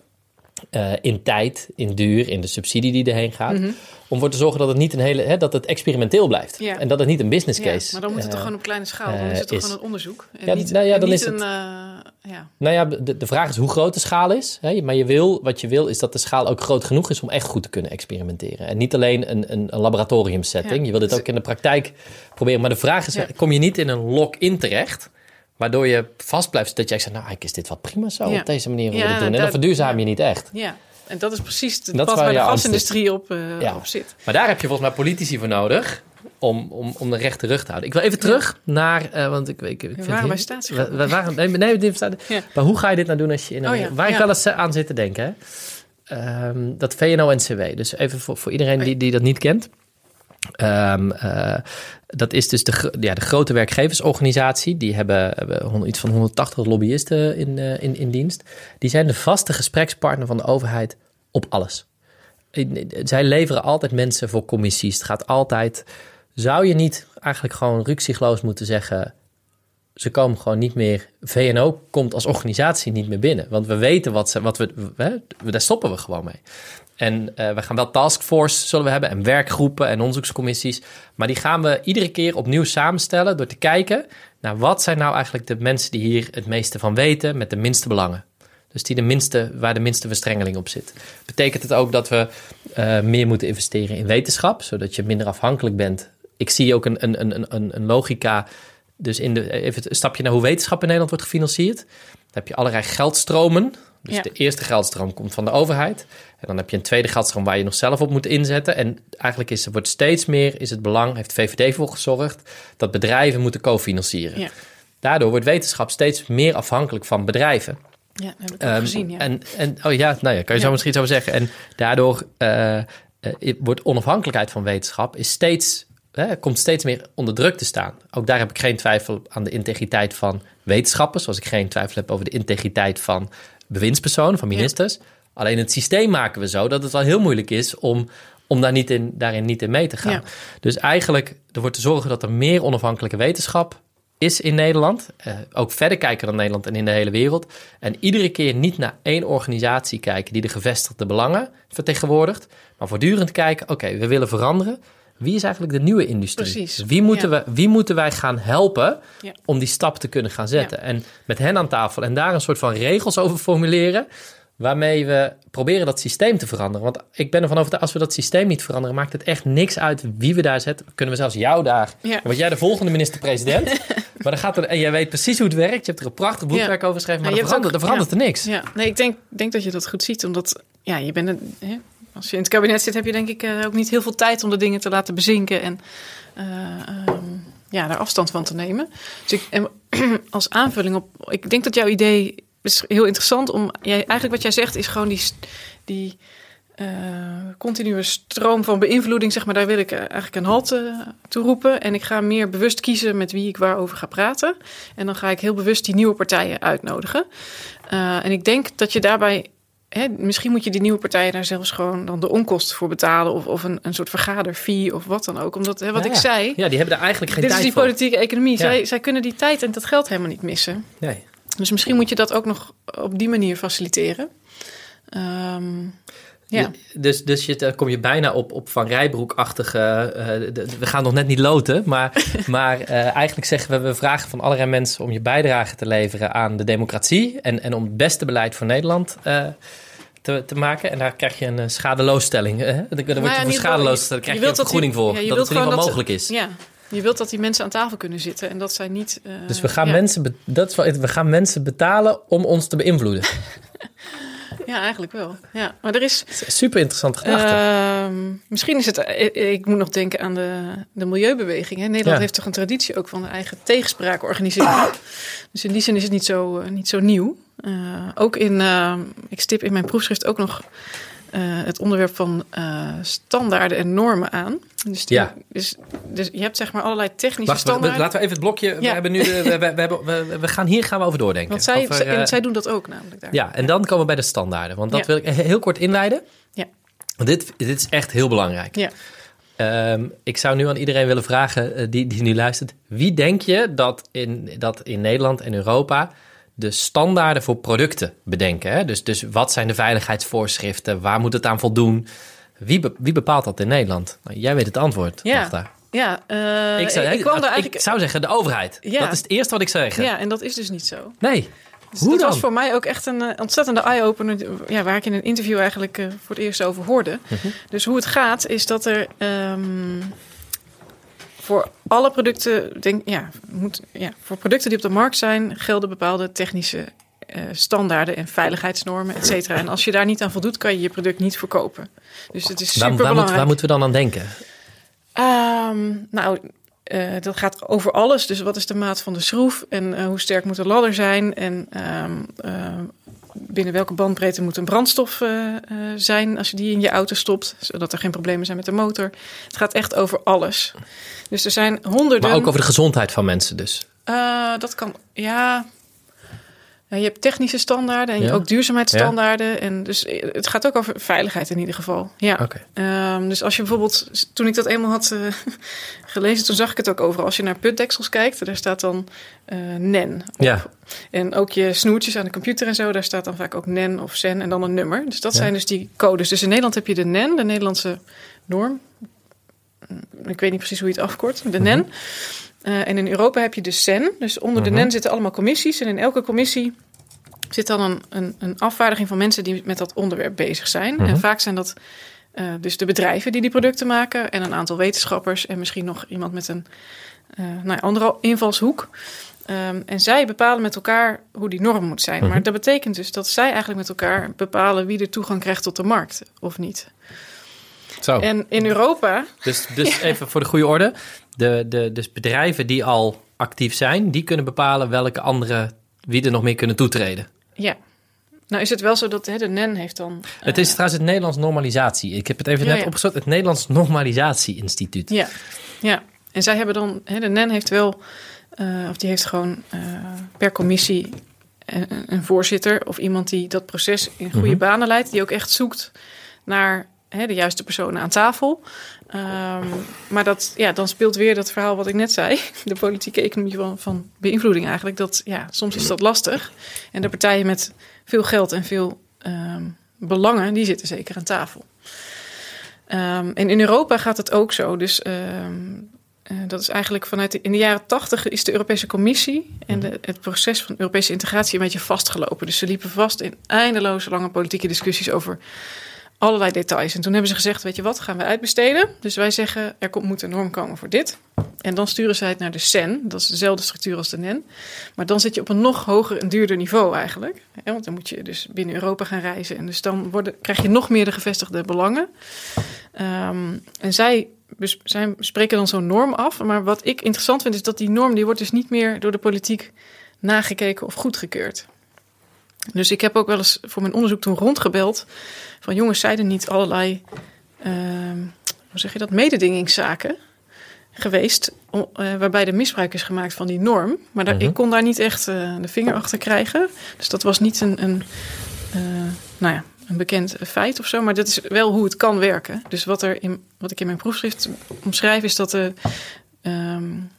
eh, in tijd, in duur, in de subsidie die erheen gaat. Om ervoor te zorgen dat het niet een hele, hè, dat het experimenteel blijft. Ja. En dat het niet een business Ja, case. maar dan moet het toch eh, gewoon op kleine schaal. Dan eh, is het toch is. gewoon een onderzoek. En Ja, niet, nou ja, dan is een, het- eh, ja. Nou ja, de, de vraag is hoe groot de schaal is. Hè? Maar je wil, wat je wil is dat de schaal ook groot genoeg is om echt goed te kunnen experimenteren. En niet alleen een, een, een laboratoriumsetting. Ja. Je wil dit ook in de praktijk proberen. Maar de vraag is, Ja. kom je niet in een lock-in terecht... waardoor je vast blijft dat jij zegt... nou, eigenlijk is dit wat prima zo Ja. op deze manier hoe we doen. En dan dat- verduurzaam ja. je niet echt. ja, en dat is precies het is pad waar de je gasindustrie op, eh, Ja. op zit. Maar daar heb je volgens mij politici voor nodig... om, om, om de rechte rug te houden. Ik wil even terug naar... eh, want ik, ik, ik vind staatsgeld. we, waren, nee, nee, dit staat- Ja. Maar hoe ga je dit nou doen als je in een... Oh ja, waar ik wel eens aan zit te denken, hè? Ehm, dat VNO-NCW. Dus even voor, voor iedereen die, die dat niet kent. Ehm, eh, dat is dus de, ja, de grote werkgeversorganisatie. Die hebben, hebben iets van 180 lobbyisten in, eh, in, in dienst. Die zijn de vaste gesprekspartner van de overheid op alles. Zij leveren altijd mensen voor commissies. Het gaat altijd... Zou je niet eigenlijk gewoon ruksigloos moeten zeggen... ze komen gewoon niet meer... VNO komt als organisatie niet meer binnen. Want we weten wat, ze, wat we... Hè, daar stoppen we gewoon mee. En eh, we gaan wel taskforce zullen we hebben... en werkgroepen en onderzoekscommissies. Maar die gaan we iedere keer opnieuw samenstellen... door te kijken naar wat zijn nou eigenlijk de mensen... die hier het meeste van weten met de minste belangen. Dus die de minste, waar de minste verstrengeling op zit. Betekent het ook dat we eh, meer moeten investeren in wetenschap, zodat je minder afhankelijk bent? Ik zie ook een, een, een, een, een logica. Dus in de, even een stapje naar hoe wetenschap in Nederland wordt gefinancierd. Dan heb je allerlei geldstromen. Dus Ja. de eerste geldstroom komt van de overheid. En dan heb je een tweede geldstroom waar je nog zelf op moet inzetten. En eigenlijk is, wordt steeds meer is het belang, heeft de VVD voor gezorgd, dat bedrijven moeten cofinancieren. Ja. Daardoor wordt wetenschap steeds meer afhankelijk van bedrijven. Ja, dat heb ik Ehm, gezien. Ja. En, en, oh ja, nou ja, kan je zo misschien zo zeggen. En daardoor eh, eh, wordt onafhankelijkheid van wetenschap is steeds, komt steeds meer onder druk te staan. Ook daar heb ik geen twijfel aan de integriteit van wetenschappers, zoals ik geen twijfel heb over de integriteit van bewindspersonen, van ministers. Alleen het systeem maken we zo dat het wel heel moeilijk is om, om daar niet in, daarin niet in mee te gaan. Ja. Dus eigenlijk ervoor te zorgen dat er meer onafhankelijke wetenschap is in Nederland. Eh, ook verder kijken dan Nederland en in de hele wereld. En iedere keer niet naar één organisatie kijken die de gevestigde belangen vertegenwoordigt. Maar voortdurend kijken, oké, we willen veranderen. Wie is eigenlijk de nieuwe industrie? Precies, Dus wie, moeten ja. we, wie moeten wij gaan helpen Ja. om die stap te kunnen gaan zetten? En met hen aan tafel en daar een soort van regels over formuleren. Waarmee we proberen dat systeem te veranderen. Want ik ben ervan overtuigd, als we dat systeem niet veranderen, maakt het echt niks uit wie we daar zetten. Kunnen we zelfs jou daar. Dan word jij de volgende minister-president. maar dan gaat er, en jij weet precies hoe het werkt. Je hebt er een prachtig boekwerk over geschreven. Maar er hebt verandert, ook- er verandert er niks. Ja, nee, ik denk, denk dat je dat goed ziet, omdat ja, je bent een, hè, als je in het kabinet zit, heb je denk ik eh, ook niet heel veel tijd om de dingen te laten bezinken en eh, ehm, ja, daar afstand van te nemen. Dus ik, als aanvulling op, ik denk dat jouw idee is heel interessant om, jij, eigenlijk wat jij zegt is gewoon die, die eh, continue stroom van beïnvloeding, zeg maar, daar wil ik eigenlijk een halt eh, toe roepen. En ik ga meer bewust kiezen met wie ik waarover ga praten. En dan ga ik heel bewust die nieuwe partijen uitnodigen. En ik denk dat je daarbij. Hè, misschien moet je die nieuwe partijen daar zelfs gewoon dan de onkosten voor betalen. Of, of een, een soort vergaderfee of wat dan ook. Omdat, hè, wat Ja, ik zei. Ja, die hebben er eigenlijk geen Dit is tijd die voor. politieke economie. Ja. Zij, zij kunnen die tijd en dat geld helemaal niet missen. Nee. Dus misschien moet je dat ook nog op die manier faciliteren. Ehm, ja. Dus, dus je, dan kom je bijna op, op Van Rijbroek-achtige... eh, de- we gaan nog net niet loten, maar, maar eh, eigenlijk zeggen we... we vragen van allerlei mensen om je bijdrage te leveren aan de democratie... en, en om het beste beleid voor Nederland eh, te, te maken. En daar krijg je een schadeloosstelling. Hè? Dan, word Nou ja, je voor schadeloosstelling krijg je, een die- vergoeding voor. ja, je dat wilt het in ieder geval gewoon mogelijk is. Ja, Je wilt dat die mensen aan tafel kunnen zitten en dat zij niet. Dus we gaan, mensen, dat is wel, we gaan mensen betalen om ons te beïnvloeden. ja, eigenlijk wel. Ja, maar er is. Super interessante gedachte. Uh, misschien is het. Eh, ik, moet nog denken aan de, de milieubeweging. Hè. Nederland ja. heeft toch een traditie ook van de eigen tegenspraak organiseren. dus in die zin is het niet zo, uh, niet zo nieuw. Uh, ook in. ik stip in mijn proefschrift ook nog. Uh, het onderwerp van uh, standaarden en normen aan. Dus, die, ja. dus, dus je hebt zeg maar allerlei technische Wacht, standaarden. We, laten we even het blokje. Ja. We, hebben nu we, hebben, we, we, gaan hier gaan we over doordenken. Want zij, over, en zij doen dat ook namelijk daar. Ja, en dan komen we bij de standaarden. Want dat wil ik heel kort inleiden. Ja. Want dit, dit is echt heel belangrijk. Ja. Um, ik zou nu aan iedereen willen vragen die, die nu luistert. Wie denk je dat in, dat in Nederland en Europa de standaarden voor producten bedenken. Hè? Dus, dus wat zijn de veiligheidsvoorschriften? Waar moet het aan voldoen? Wie, be, wie bepaalt dat in Nederland? Nou, jij weet het antwoord. Ja, daar. ja uh, ik, zou, ik, kwam daar eigenlijk... ik zou zeggen de overheid. Ja. Dat is het eerste wat ik zou zeggen. Ja, en dat is dus niet zo. Nee. Dus Hoe dat dan? was voor mij ook echt een uh, ontzettende eye-opener, ja, waar ik in een interview eigenlijk uh, voor het eerst over hoorde. -hmm. Dus hoe het gaat, is dat er um, voor alle producten, denk, ja, moet, ja, voor producten die op de markt zijn, gelden bepaalde technische uh, standaarden en veiligheidsnormen, et cetera. En als je daar niet aan voldoet, kan je je product niet verkopen. Dus het is super waar, waar, waar moeten we dan aan denken? Um, nou, uh, dat gaat over alles. Dus wat is de maat van de schroef en uh, hoe sterk moet de ladder zijn en um, binnen welke bandbreedte moet een brandstof uh, zijn als je die in je auto stopt, zodat er geen problemen zijn met de motor. Het gaat echt over alles. Dus er zijn honderden. Maar ook over de gezondheid van mensen dus. Uh, dat kan, ja. Ja. Je hebt technische standaarden en ja. ook duurzaamheidsstandaarden. Ja. En dus het gaat ook over veiligheid in ieder geval. Ja. Okay. Um, dus als je bijvoorbeeld, toen ik dat eenmaal had uh, gelezen, toen zag ik het ook overal. Als je naar putdeksels kijkt, daar staat dan uh, NEN. Op. Ja. En ook je snoertjes aan de computer en zo, daar staat dan vaak ook NEN of CEN en dan een nummer. Dus dat zijn dus die codes. Dus in Nederland heb je de NEN, de Nederlandse norm. Ik weet niet precies hoe je het afkort, de NEN. Mm-hmm. Uh, en in Europa heb je de CEN. Dus onder de Mhm. NEN zitten allemaal commissies. En in elke commissie zit dan een, een, een afvaardiging van mensen die met dat onderwerp bezig zijn. Mhm. En vaak zijn dat uh, dus de bedrijven die die producten maken. En een aantal wetenschappers. En misschien nog iemand met een uh, nou andere invalshoek. Um, en zij bepalen met elkaar hoe die norm moet zijn. Mhm. Maar dat betekent dus dat zij eigenlijk met elkaar bepalen wie er toegang krijgt tot de markt of niet. Zo. En in Europa. Dus, dus even voor de goede orde. De, de, dus bedrijven die al actief zijn, die kunnen bepalen welke andere, wie er nog meer kunnen toetreden. Ja. Nou is het wel zo dat hè, de NEN heeft dan... Het is uh, trouwens het Nederlands Normalisatie. Ik heb het even Ja, net ja. opgezocht. Het Nederlands Normalisatie Instituut. Ja, ja. En zij hebben dan... Hè, de NEN heeft wel... Uh, of die heeft gewoon uh, per commissie een, een, voorzitter... of iemand die dat proces in goede Mhm. banen leidt... die ook echt zoekt naar hè, de juiste personen aan tafel. Um, maar dat, ja, dan speelt weer dat verhaal wat ik net zei. De politieke economie van, van beïnvloeding eigenlijk. Dat, ja, soms is dat lastig. En de partijen met veel geld en veel um, belangen... die zitten zeker aan tafel. Um, en in Europa gaat het ook zo. Dus uh, dat is eigenlijk vanuit in de jaren tachtig is de Europese Commissie en de, het proces van Europese integratie een beetje vastgelopen. Dus ze liepen vast in eindeloze lange politieke discussies over allerlei details. En toen hebben ze gezegd, weet je wat, gaan we uitbesteden. Dus wij zeggen, er komt, moet een norm komen voor dit. En dan sturen zij het naar de CEN. Dat is dezelfde structuur als de NEN. Maar dan zit je op een nog hoger en duurder niveau eigenlijk. Want dan moet je dus binnen Europa gaan reizen. En dus dan worden, krijg je nog meer de gevestigde belangen. Um, en zij, zij spreken dan zo'n norm af. Maar wat ik interessant vind is dat die norm... die wordt dus niet meer door de politiek nagekeken of goedgekeurd. Dus ik heb ook wel eens voor mijn onderzoek toen rondgebeld... van jongens, zeiden niet allerlei... Uh, hoe zeg je dat? Mededingingszaken geweest... Uh, waarbij er misbruik is gemaakt van die norm. Maar daar, Mhm. ik kon daar niet echt uh, de vinger achter krijgen. Dus dat was niet een... een uh, nou ja, een bekend feit of zo, maar dat is wel hoe het kan werken. Dus wat, er in, wat ik in mijn proefschrift omschrijf, is dat er um,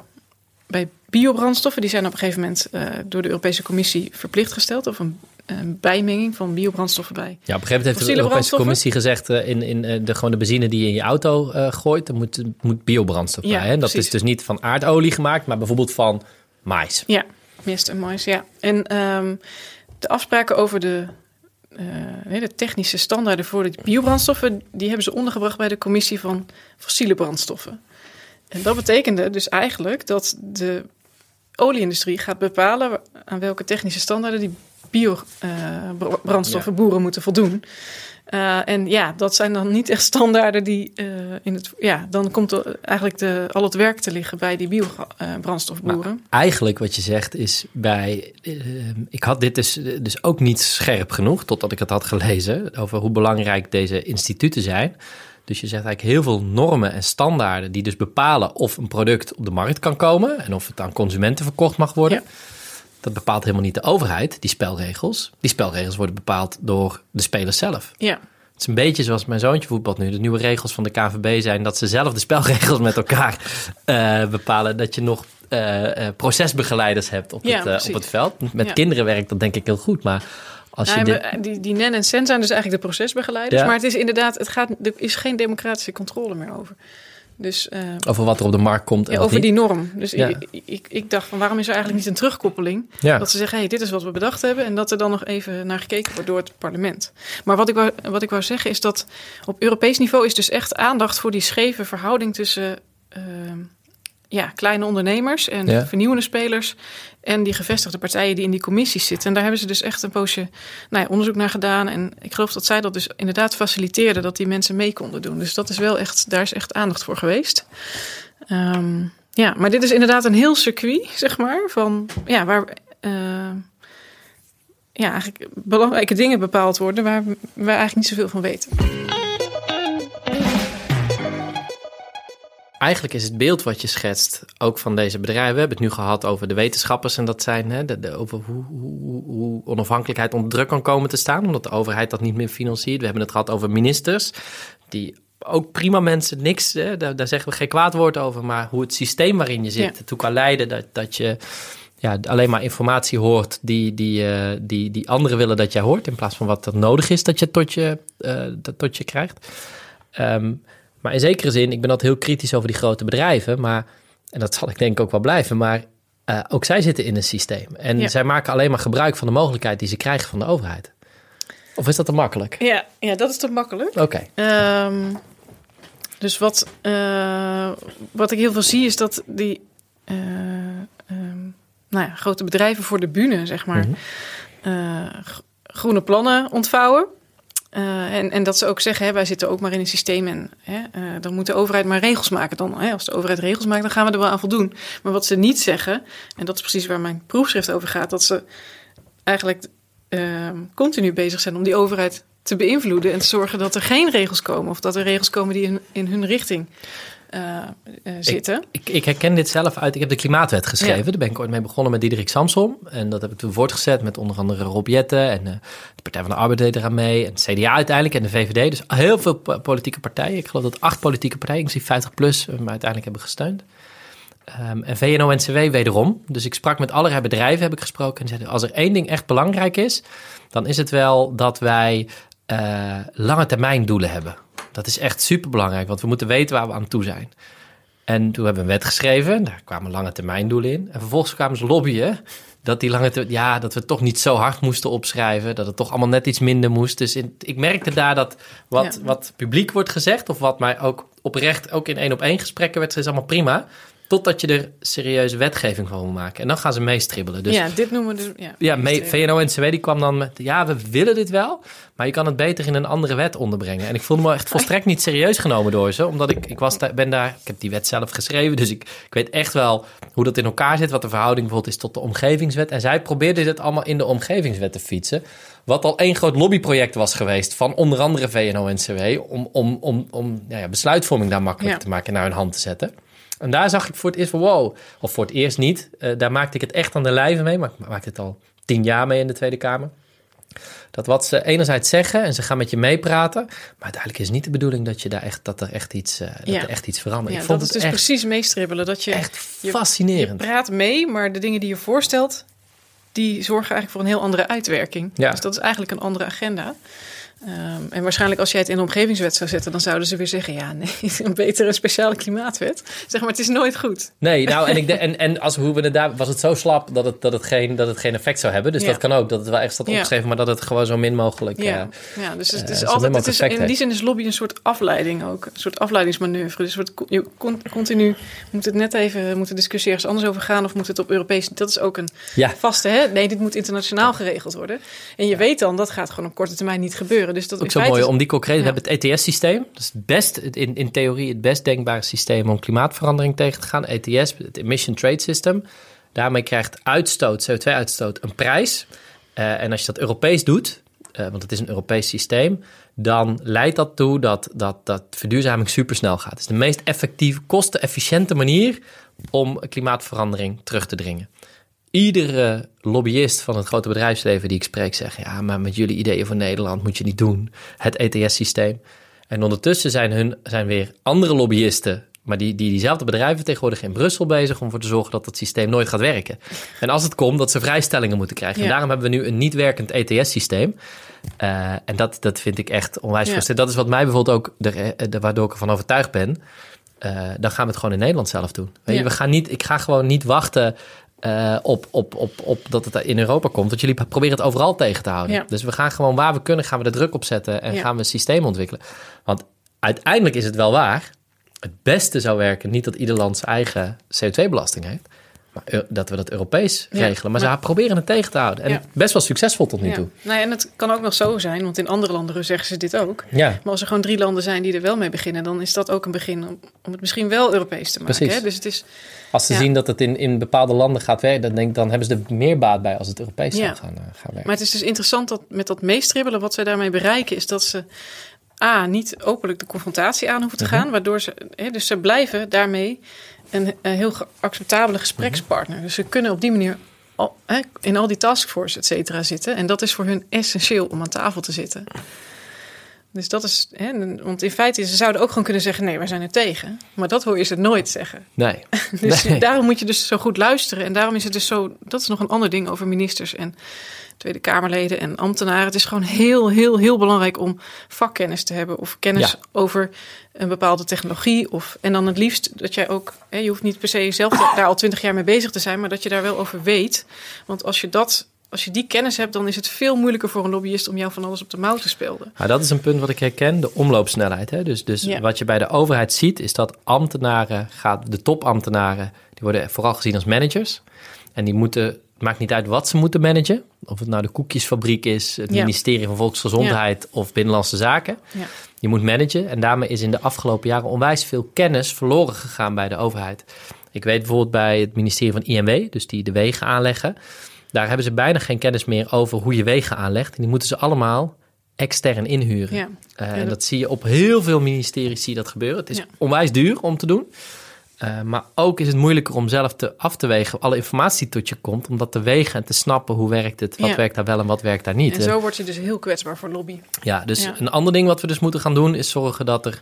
bij biobrandstoffen, die zijn op een gegeven moment uh, door de Europese Commissie verplicht gesteld, of een, een bijmenging van biobrandstoffen bij. Ja, op een gegeven moment heeft de Europese Commissie gezegd: uh, in, in uh, de, gewoon de benzine die je in je auto uh, gooit, er moet, moet biobrandstof ja, bij. Hè? Dat precies. is dus niet van aardolie gemaakt, maar bijvoorbeeld van mais. Ja, mest en mais, ja. En um, de afspraken over de de technische standaarden voor de biobrandstoffen, die hebben ze ondergebracht bij de commissie van fossiele brandstoffen. En dat betekende dus eigenlijk dat de olieindustrie gaat bepalen aan welke technische standaarden die biobrandstoffen boeren moeten voldoen. Uh, en ja, dat zijn dan niet echt standaarden die uh, in het. Ja, dan komt er eigenlijk de, al het werk te liggen bij die biobrandstofboeren. Nou, eigenlijk wat je zegt is bij. Ik had dit dus, dus ook niet scherp genoeg, totdat ik het had gelezen. over hoe belangrijk deze instituten zijn. Dus je zegt eigenlijk heel veel normen en standaarden die dus bepalen of een product op de markt kan komen en of het aan consumenten verkocht mag worden. Ja. Dat bepaalt helemaal niet de overheid, die spelregels. Die spelregels worden bepaald door de spelers zelf. Ja. Het is een beetje zoals mijn zoontje voetbalt nu. De nieuwe regels van de KVB zijn dat ze zelf de spelregels met elkaar uh, bepalen. Dat je nog uh, procesbegeleiders hebt op, ja, het, op het veld. Met ja. kinderen werkt dat denk ik heel goed. Maar als je dit... die, die NEN en CEN zijn dus eigenlijk de procesbegeleiders. Ja. Maar het is inderdaad, het gaat, er is geen democratische controle meer over. Dus, uh, over wat er op de markt komt. En ja, over niet. die norm. Dus ja. ik, ik, ik, dacht van waarom is er eigenlijk niet een terugkoppeling? Ja. Dat ze zeggen, hey, dit is wat we bedacht hebben. En dat er dan nog even naar gekeken wordt door het parlement. Maar wat ik, wou, wat ik wou zeggen is dat op Europees niveau is dus echt aandacht voor die scheve verhouding tussen uh, ja, kleine ondernemers en vernieuwende spelers. En die gevestigde partijen die in die commissies zitten. En daar hebben ze dus echt een poosje nou ja, onderzoek naar gedaan. En ik geloof dat zij dat dus inderdaad faciliteerden dat die mensen mee konden doen. Dus dat is wel echt, daar is echt aandacht voor geweest. Um, ja, maar dit is inderdaad een heel circuit, zeg maar. Van ja, waar uh, ja, eigenlijk belangrijke dingen bepaald worden waar we eigenlijk niet zoveel van weten. Eigenlijk is het beeld wat je schetst ook van deze bedrijven. We hebben het nu gehad over de wetenschappers en dat zijn hè, de, de, over hoe, hoe, hoe, onafhankelijkheid onder druk kan komen te staan, omdat de overheid dat niet meer financiert. We hebben het gehad over ministers die ook prima mensen, niks, hè, daar, daar, zeggen we geen kwaad woord over, maar hoe het systeem waarin je zit ja. ertoe kan leiden dat, dat je ja, alleen maar informatie hoort die, die, uh, die, die anderen willen dat jij hoort, in plaats van wat er nodig is dat je tot je, uh, dat tot je krijgt. Um, maar in zekere zin, ik ben altijd heel kritisch over die grote bedrijven. Maar, en dat zal ik denk ik ook wel blijven. Maar uh, ook zij zitten in een systeem. En ja. zij maken alleen maar gebruik van de mogelijkheid die ze krijgen van de overheid. Of is dat te makkelijk? Ja, ja dat is te makkelijk. Oké. Okay. Um, dus wat, uh, wat ik heel veel zie is dat die uh, um, nou ja, grote bedrijven voor de bühne, zeg maar, mm -hmm. groene plannen ontvouwen. Uh, en, en dat ze ook zeggen, hè, wij zitten ook maar in een systeem en hè, uh, dan moet de overheid maar regels maken. Dan, hè, als de overheid regels maakt, dan gaan we er wel aan voldoen. Maar wat ze niet zeggen, en dat is precies waar mijn proefschrift over gaat, dat ze eigenlijk uh, continu bezig zijn om die overheid te beïnvloeden en te zorgen dat er geen regels komen of dat er regels komen die in, in hun richting uh, uh, zitten. Ik, ik, ik, herken dit zelf uit. Ik heb de Klimaatwet geschreven. Ja. Daar ben ik ooit mee begonnen met Diederik Samsom. En dat heb ik toen voortgezet met onder andere Rob Jetten. En uh, de Partij van de Arbeid deed eraan mee. En CDA uiteindelijk en de VVD. Dus heel veel politieke partijen. Ik geloof dat acht politieke partijen, inclusief 50 plus, me uiteindelijk hebben gesteund. Um, en VNO-NCW wederom. Dus ik sprak met allerlei bedrijven, heb ik gesproken. En zeiden, als er één ding echt belangrijk is, dan is het wel dat wij uh, lange termijn doelen hebben. Dat is echt super belangrijk, want we moeten weten waar we aan toe zijn. En toen hebben we een wet geschreven, daar kwamen lange termijn doelen in. En vervolgens kwamen ze lobbyen dat die lange termijn, ja, dat we toch niet zo hard moesten opschrijven, dat het toch allemaal net iets minder moest. Dus in, ik merkte daar dat wat, ja. wat publiek wordt gezegd, of wat mij ook oprecht, ook in één op één gesprekken werd, is allemaal prima. Totdat je er serieuze wetgeving van wil maken. En dan gaan ze meestribbelen. Dus, ja, dit noemen we dus... Ja, ja mee, VNO-NCW die kwam dan met... Ja, we willen dit wel, maar je kan het beter in een andere wet onderbrengen. En ik voelde me echt volstrekt niet serieus genomen door ze. Omdat ik, ik was ben daar... Ik heb die wet zelf geschreven, dus ik, ik weet echt wel hoe dat in elkaar zit. Wat de verhouding bijvoorbeeld is tot de omgevingswet. En zij probeerden dit allemaal in de omgevingswet te fietsen. Wat al één groot lobbyproject was geweest van onder andere VNO-NCW... om, om, om, om ja, besluitvorming daar makkelijker ja. te maken en naar hun hand te zetten. En daar zag ik voor het eerst van wow, of voor het eerst niet. Uh, daar maakte ik het echt aan de lijve mee, maar ik maakte het al tien jaar mee in de Tweede Kamer. Dat wat ze enerzijds zeggen en ze gaan met je meepraten, maar uiteindelijk is niet de bedoeling dat je daar echt dat er echt iets, uh, dat ja. er echt iets verandert. Ja, ik vond dat het is dus precies meestribbelen. Dat je echt fascinerend. Je, je praat mee, maar de dingen die je voorstelt, die zorgen eigenlijk voor een heel andere uitwerking. Ja. Dus dat is eigenlijk een andere agenda. Ehm, en waarschijnlijk als jij het in de omgevingswet zou zetten, dan zouden ze weer zeggen: ja, nee, een betere speciale klimaatwet. Zeg maar, het is nooit goed. Nee, nou, en, ik de, en, en als hoe we het daar was het zo slap dat het, dat het, geen, dat het geen effect zou hebben. Dus Ja. dat kan ook, dat het wel echt staat Ja. opgeschreven, maar dat het gewoon zo min mogelijk. Ja, eh, ja dus het eh, is altijd, het is, in die zin is lobby een soort afleiding ook. Een soort afleidingsmanoeuvre. Dus wordt, je con- continu moet het net even, moet de discussie ergens anders over gaan of moet het op Europees. Dat is ook een vaste, hè? Nee, dit moet internationaal geregeld worden. En je weet dan, dat gaat gewoon op korte termijn niet gebeuren. Dus dat Ook zo mooi om die concreet. We Ja. hebben het ETS-systeem. Dat is het best, in, in theorie het best denkbare systeem om klimaatverandering tegen te gaan. ETS, het Emission Trade System. Daarmee krijgt uitstoot, CO2-uitstoot, een prijs. Eh, en als je dat Europees doet, eh, want het is een Europees systeem, dan leidt dat toe dat, dat, dat verduurzaming supersnel gaat. Het is de meest effectieve, kostenefficiënte manier om klimaatverandering terug te dringen. Iedere lobbyist van het grote bedrijfsleven die ik spreek zegt: ja, maar met jullie ideeën voor Nederland moet je niet doen, het ETS-systeem. En ondertussen zijn, hun, zijn weer andere lobbyisten, maar die, die diezelfde bedrijven vertegenwoordigen in Brussel bezig om ervoor te zorgen dat het systeem nooit gaat werken. En als het komt, dat ze vrijstellingen moeten krijgen. En daarom hebben we nu een niet werkend ETS-systeem. Eh, en dat, dat vind ik echt onwijs Ja. frustrerend. Dat is wat mij bijvoorbeeld ook, de, de, waardoor ik ervan overtuigd ben. Eh, dan gaan we het gewoon in Nederland zelf doen. Weet je, Ja. we gaan niet, ik ga gewoon niet wachten eh, op, op, op, op dat het in Europa komt. Want jullie proberen het overal tegen te houden. Ja. Dus we gaan gewoon waar we kunnen, gaan we de druk op zetten en Ja. gaan we een systeem ontwikkelen. Want uiteindelijk is het wel waar. Het beste zou werken, niet dat ieder land zijn eigen CO2-belasting heeft. Maar eu- dat we dat Europees Ja, regelen. Maar, maar- ze proberen het tegen te houden. En Ja. best wel succesvol tot nu toe. Nou ja, en het kan ook nog zo zijn, want in andere landen zeggen ze dit ook. Ja, Maar als er gewoon drie landen zijn die er wel mee beginnen, dan is dat ook een begin om, om het misschien wel Europees te maken. Precies. Hè? Dus het is, als ze zien dat het in, in bepaalde landen gaat werken, dan, denk, dan hebben ze er meer baat bij als het Europees zou gaan, eh, gaan werken. maar het is dus interessant dat met dat meestribbelen, wat zij daarmee bereiken, is dat ze A, niet openlijk de confrontatie aan hoeven te Mhm. gaan, waardoor ze, hè, dus ze blijven daarmee een, een heel acceptabele gesprekspartner. Mhm. Dus ze kunnen op die manier al, hè, in al die taskforce, et cetera, zitten. En dat is voor hun essentieel om aan tafel te zitten. Dus dat is, hè, want in feite, ze zouden ook gewoon kunnen zeggen: nee, wij zijn er tegen. Maar dat hoor je ze nooit zeggen. Nee. Dus Nee. daarom moet je dus zo goed luisteren. En daarom is het dus zo. Dat is nog een ander ding over ministers en Tweede Kamerleden en ambtenaren. Het is gewoon heel, heel, heel belangrijk om vakkennis te hebben. Of kennis Ja. over een bepaalde technologie. Of, en dan het liefst dat jij ook. Hè, je hoeft niet per se zelf da- daar al twintig jaar mee bezig te zijn. Maar dat je daar wel over weet. Want als je dat. Als je die kennis hebt, dan is het veel moeilijker voor een lobbyist om jou van alles op de mouw te spelden. Nou, dat is een punt wat ik herken, de omloopsnelheid. Hè? Dus, dus Ja. wat je bij de overheid ziet, is dat ambtenaren, gaat, de topambtenaren, die worden vooral gezien als managers. En die moeten, maakt niet uit wat ze moeten managen. Of het nou de koekjesfabriek is, het Ja. ministerie van Volksgezondheid of Binnenlandse Zaken. Ja. Je moet managen en daarmee is in de afgelopen jaren onwijs veel kennis verloren gegaan bij de overheid. Ik weet bijvoorbeeld bij het ministerie van INW, dus die de wegen aanleggen. Daar hebben ze bijna geen kennis meer over hoe je wegen aanlegt. En die moeten ze allemaal extern inhuren. Eh, en dat- zie je op heel veel ministeries zie je dat gebeuren. Het is onwijs duur om te doen. Eh, maar ook is het moeilijker om zelf te, af te wegen alle informatie die tot je komt. Om dat te wegen en te snappen hoe werkt het, wat Ja. werkt daar wel en wat werkt daar niet. En Eh, zo word je dus heel kwetsbaar voor lobby. ja, dus Ja. een ander ding wat we dus moeten gaan doen is zorgen dat er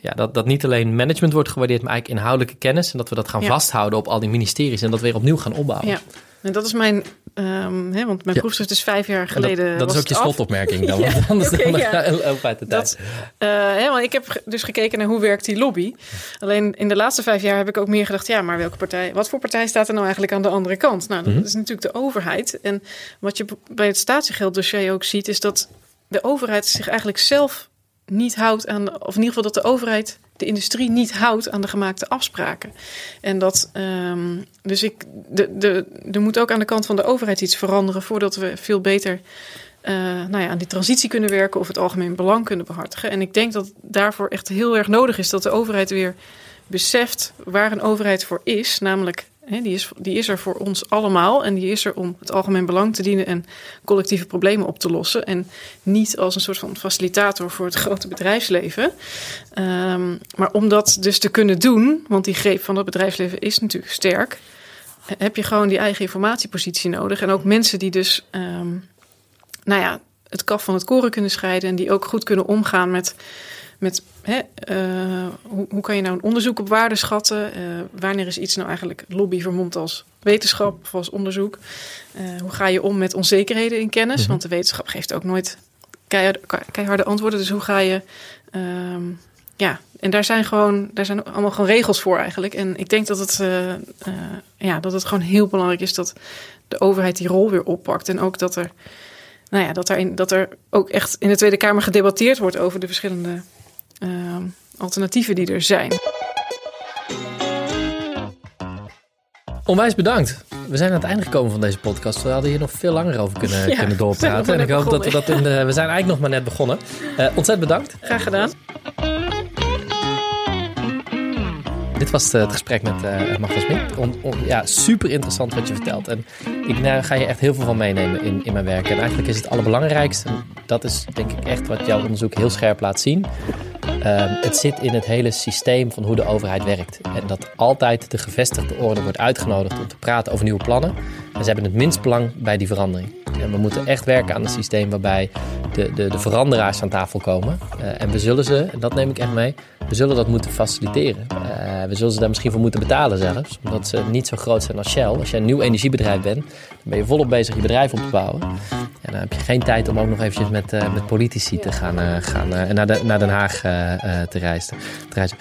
ja, dat, dat niet alleen management wordt gewaardeerd, maar eigenlijk inhoudelijke kennis. En dat we dat gaan Ja. vasthouden op al die ministeries en dat weer opnieuw gaan opbouwen. Ja, en dat is mijn, hè, want mijn Ja. proefschrift is vijf jaar En geleden. dat, dat is ook je slotopmerking dan, Ja, want anders dan ja. lopen uit de tijd. Dat, eh, hè, want ik heb dus gekeken naar hoe werkt die lobby. Alleen in de laatste vijf jaar heb ik ook meer gedacht, ja, maar welke partij, wat voor partij staat er nou eigenlijk aan de andere kant? Nou, dat Mhm. is natuurlijk de overheid. En wat je bij het statiegelddossier ook ziet, is dat de overheid zich eigenlijk zelf niet houdt aan, of in ieder geval dat de overheid de industrie niet houdt aan de gemaakte afspraken. En dat, ehm, dus ik, de, de, er moet ook aan de kant van de overheid iets veranderen voordat we veel beter eh, nou ja, aan die transitie kunnen werken of het algemeen belang kunnen behartigen. En ik denk dat daarvoor echt heel erg nodig is dat de overheid weer beseft waar een overheid voor is. Namelijk, die, is, die is er voor ons allemaal en die is er om het algemeen belang te dienen en collectieve problemen op te lossen. En niet als een soort van facilitator voor het grote bedrijfsleven. Ehm, maar om dat dus te kunnen doen, want die greep van dat bedrijfsleven is natuurlijk sterk, heb je gewoon die eigen informatiepositie nodig. En ook mensen die dus, ehm, nou ja, het kaf van het koren kunnen scheiden en die ook goed kunnen omgaan met, met hè, eh, hoe, hoe kan je nou een onderzoek op waarde schatten? Eh, wanneer is iets nou eigenlijk lobby vermomd als wetenschap of als onderzoek? Eh, hoe ga je om met onzekerheden in kennis? Mhm. Want de wetenschap geeft ook nooit keiharde, keiharde antwoorden. Dus hoe ga je. ehm, ja, en daar zijn gewoon, daar zijn allemaal gewoon regels voor eigenlijk. En ik denk dat het, ja, dat het gewoon heel belangrijk is dat de overheid die rol weer oppakt. En ook dat er, nou ja, dat er, in, dat er ook echt in de Tweede Kamer gedebatteerd wordt over de verschillende ehm, alternatieven die er zijn. Onwijs bedankt. We zijn aan het einde gekomen van deze podcast. We hadden hier nog veel langer over kunnen, Ja, kunnen doorpraten. En ik hoop dat we dat in de, We zijn eigenlijk nog maar net begonnen. Eh, ontzettend bedankt. Graag gedaan. Dit was het gesprek met eh Smit. On- on- ja, super interessant wat je vertelt. En ik nou, ga je echt heel veel van meenemen in, in mijn werk. En eigenlijk is het allerbelangrijkste, dat is denk ik echt wat jouw onderzoek heel scherp laat zien. Ehm, het zit in het hele systeem van hoe de overheid werkt. En dat altijd de gevestigde orde wordt uitgenodigd om te praten over nieuwe plannen. En ze hebben het minst belang bij die verandering. En we moeten echt werken aan een systeem waarbij de, de, de veranderaars aan tafel komen. Eh, en we zullen ze, en dat neem ik echt mee, we zullen dat moeten faciliteren. Eh, we zullen ze daar misschien voor moeten betalen zelfs. Omdat ze niet zo groot zijn als Shell. Als je een nieuw energiebedrijf bent, dan ben je volop bezig je bedrijf op te bouwen. En dan heb je geen tijd om ook nog eventjes met, eh, met politici te gaan, gaan en naar, naar Den Haag te, reizen, te reizen.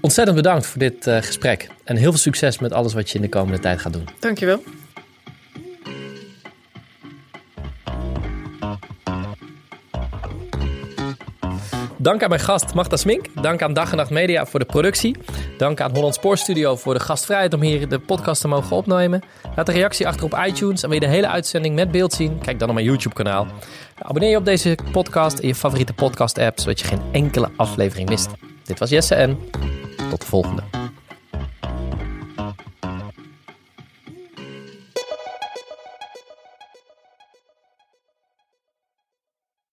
Ontzettend bedankt voor dit gesprek. En heel veel succes met alles wat je in de komende tijd gaat doen. Dankjewel. Dank aan mijn gast Magda Smink. Dank aan Dag en Nacht Media voor de productie. Dank aan Holland Spoorstudio voor de gastvrijheid om hier de podcast te mogen opnemen. Laat een reactie achter op iTunes en wil je de hele uitzending met beeld zien? Kijk dan op mijn YouTube kanaal. Abonneer je op deze podcast in je favoriete podcast app, zodat je geen enkele aflevering mist. Dit was Jesse en tot de volgende.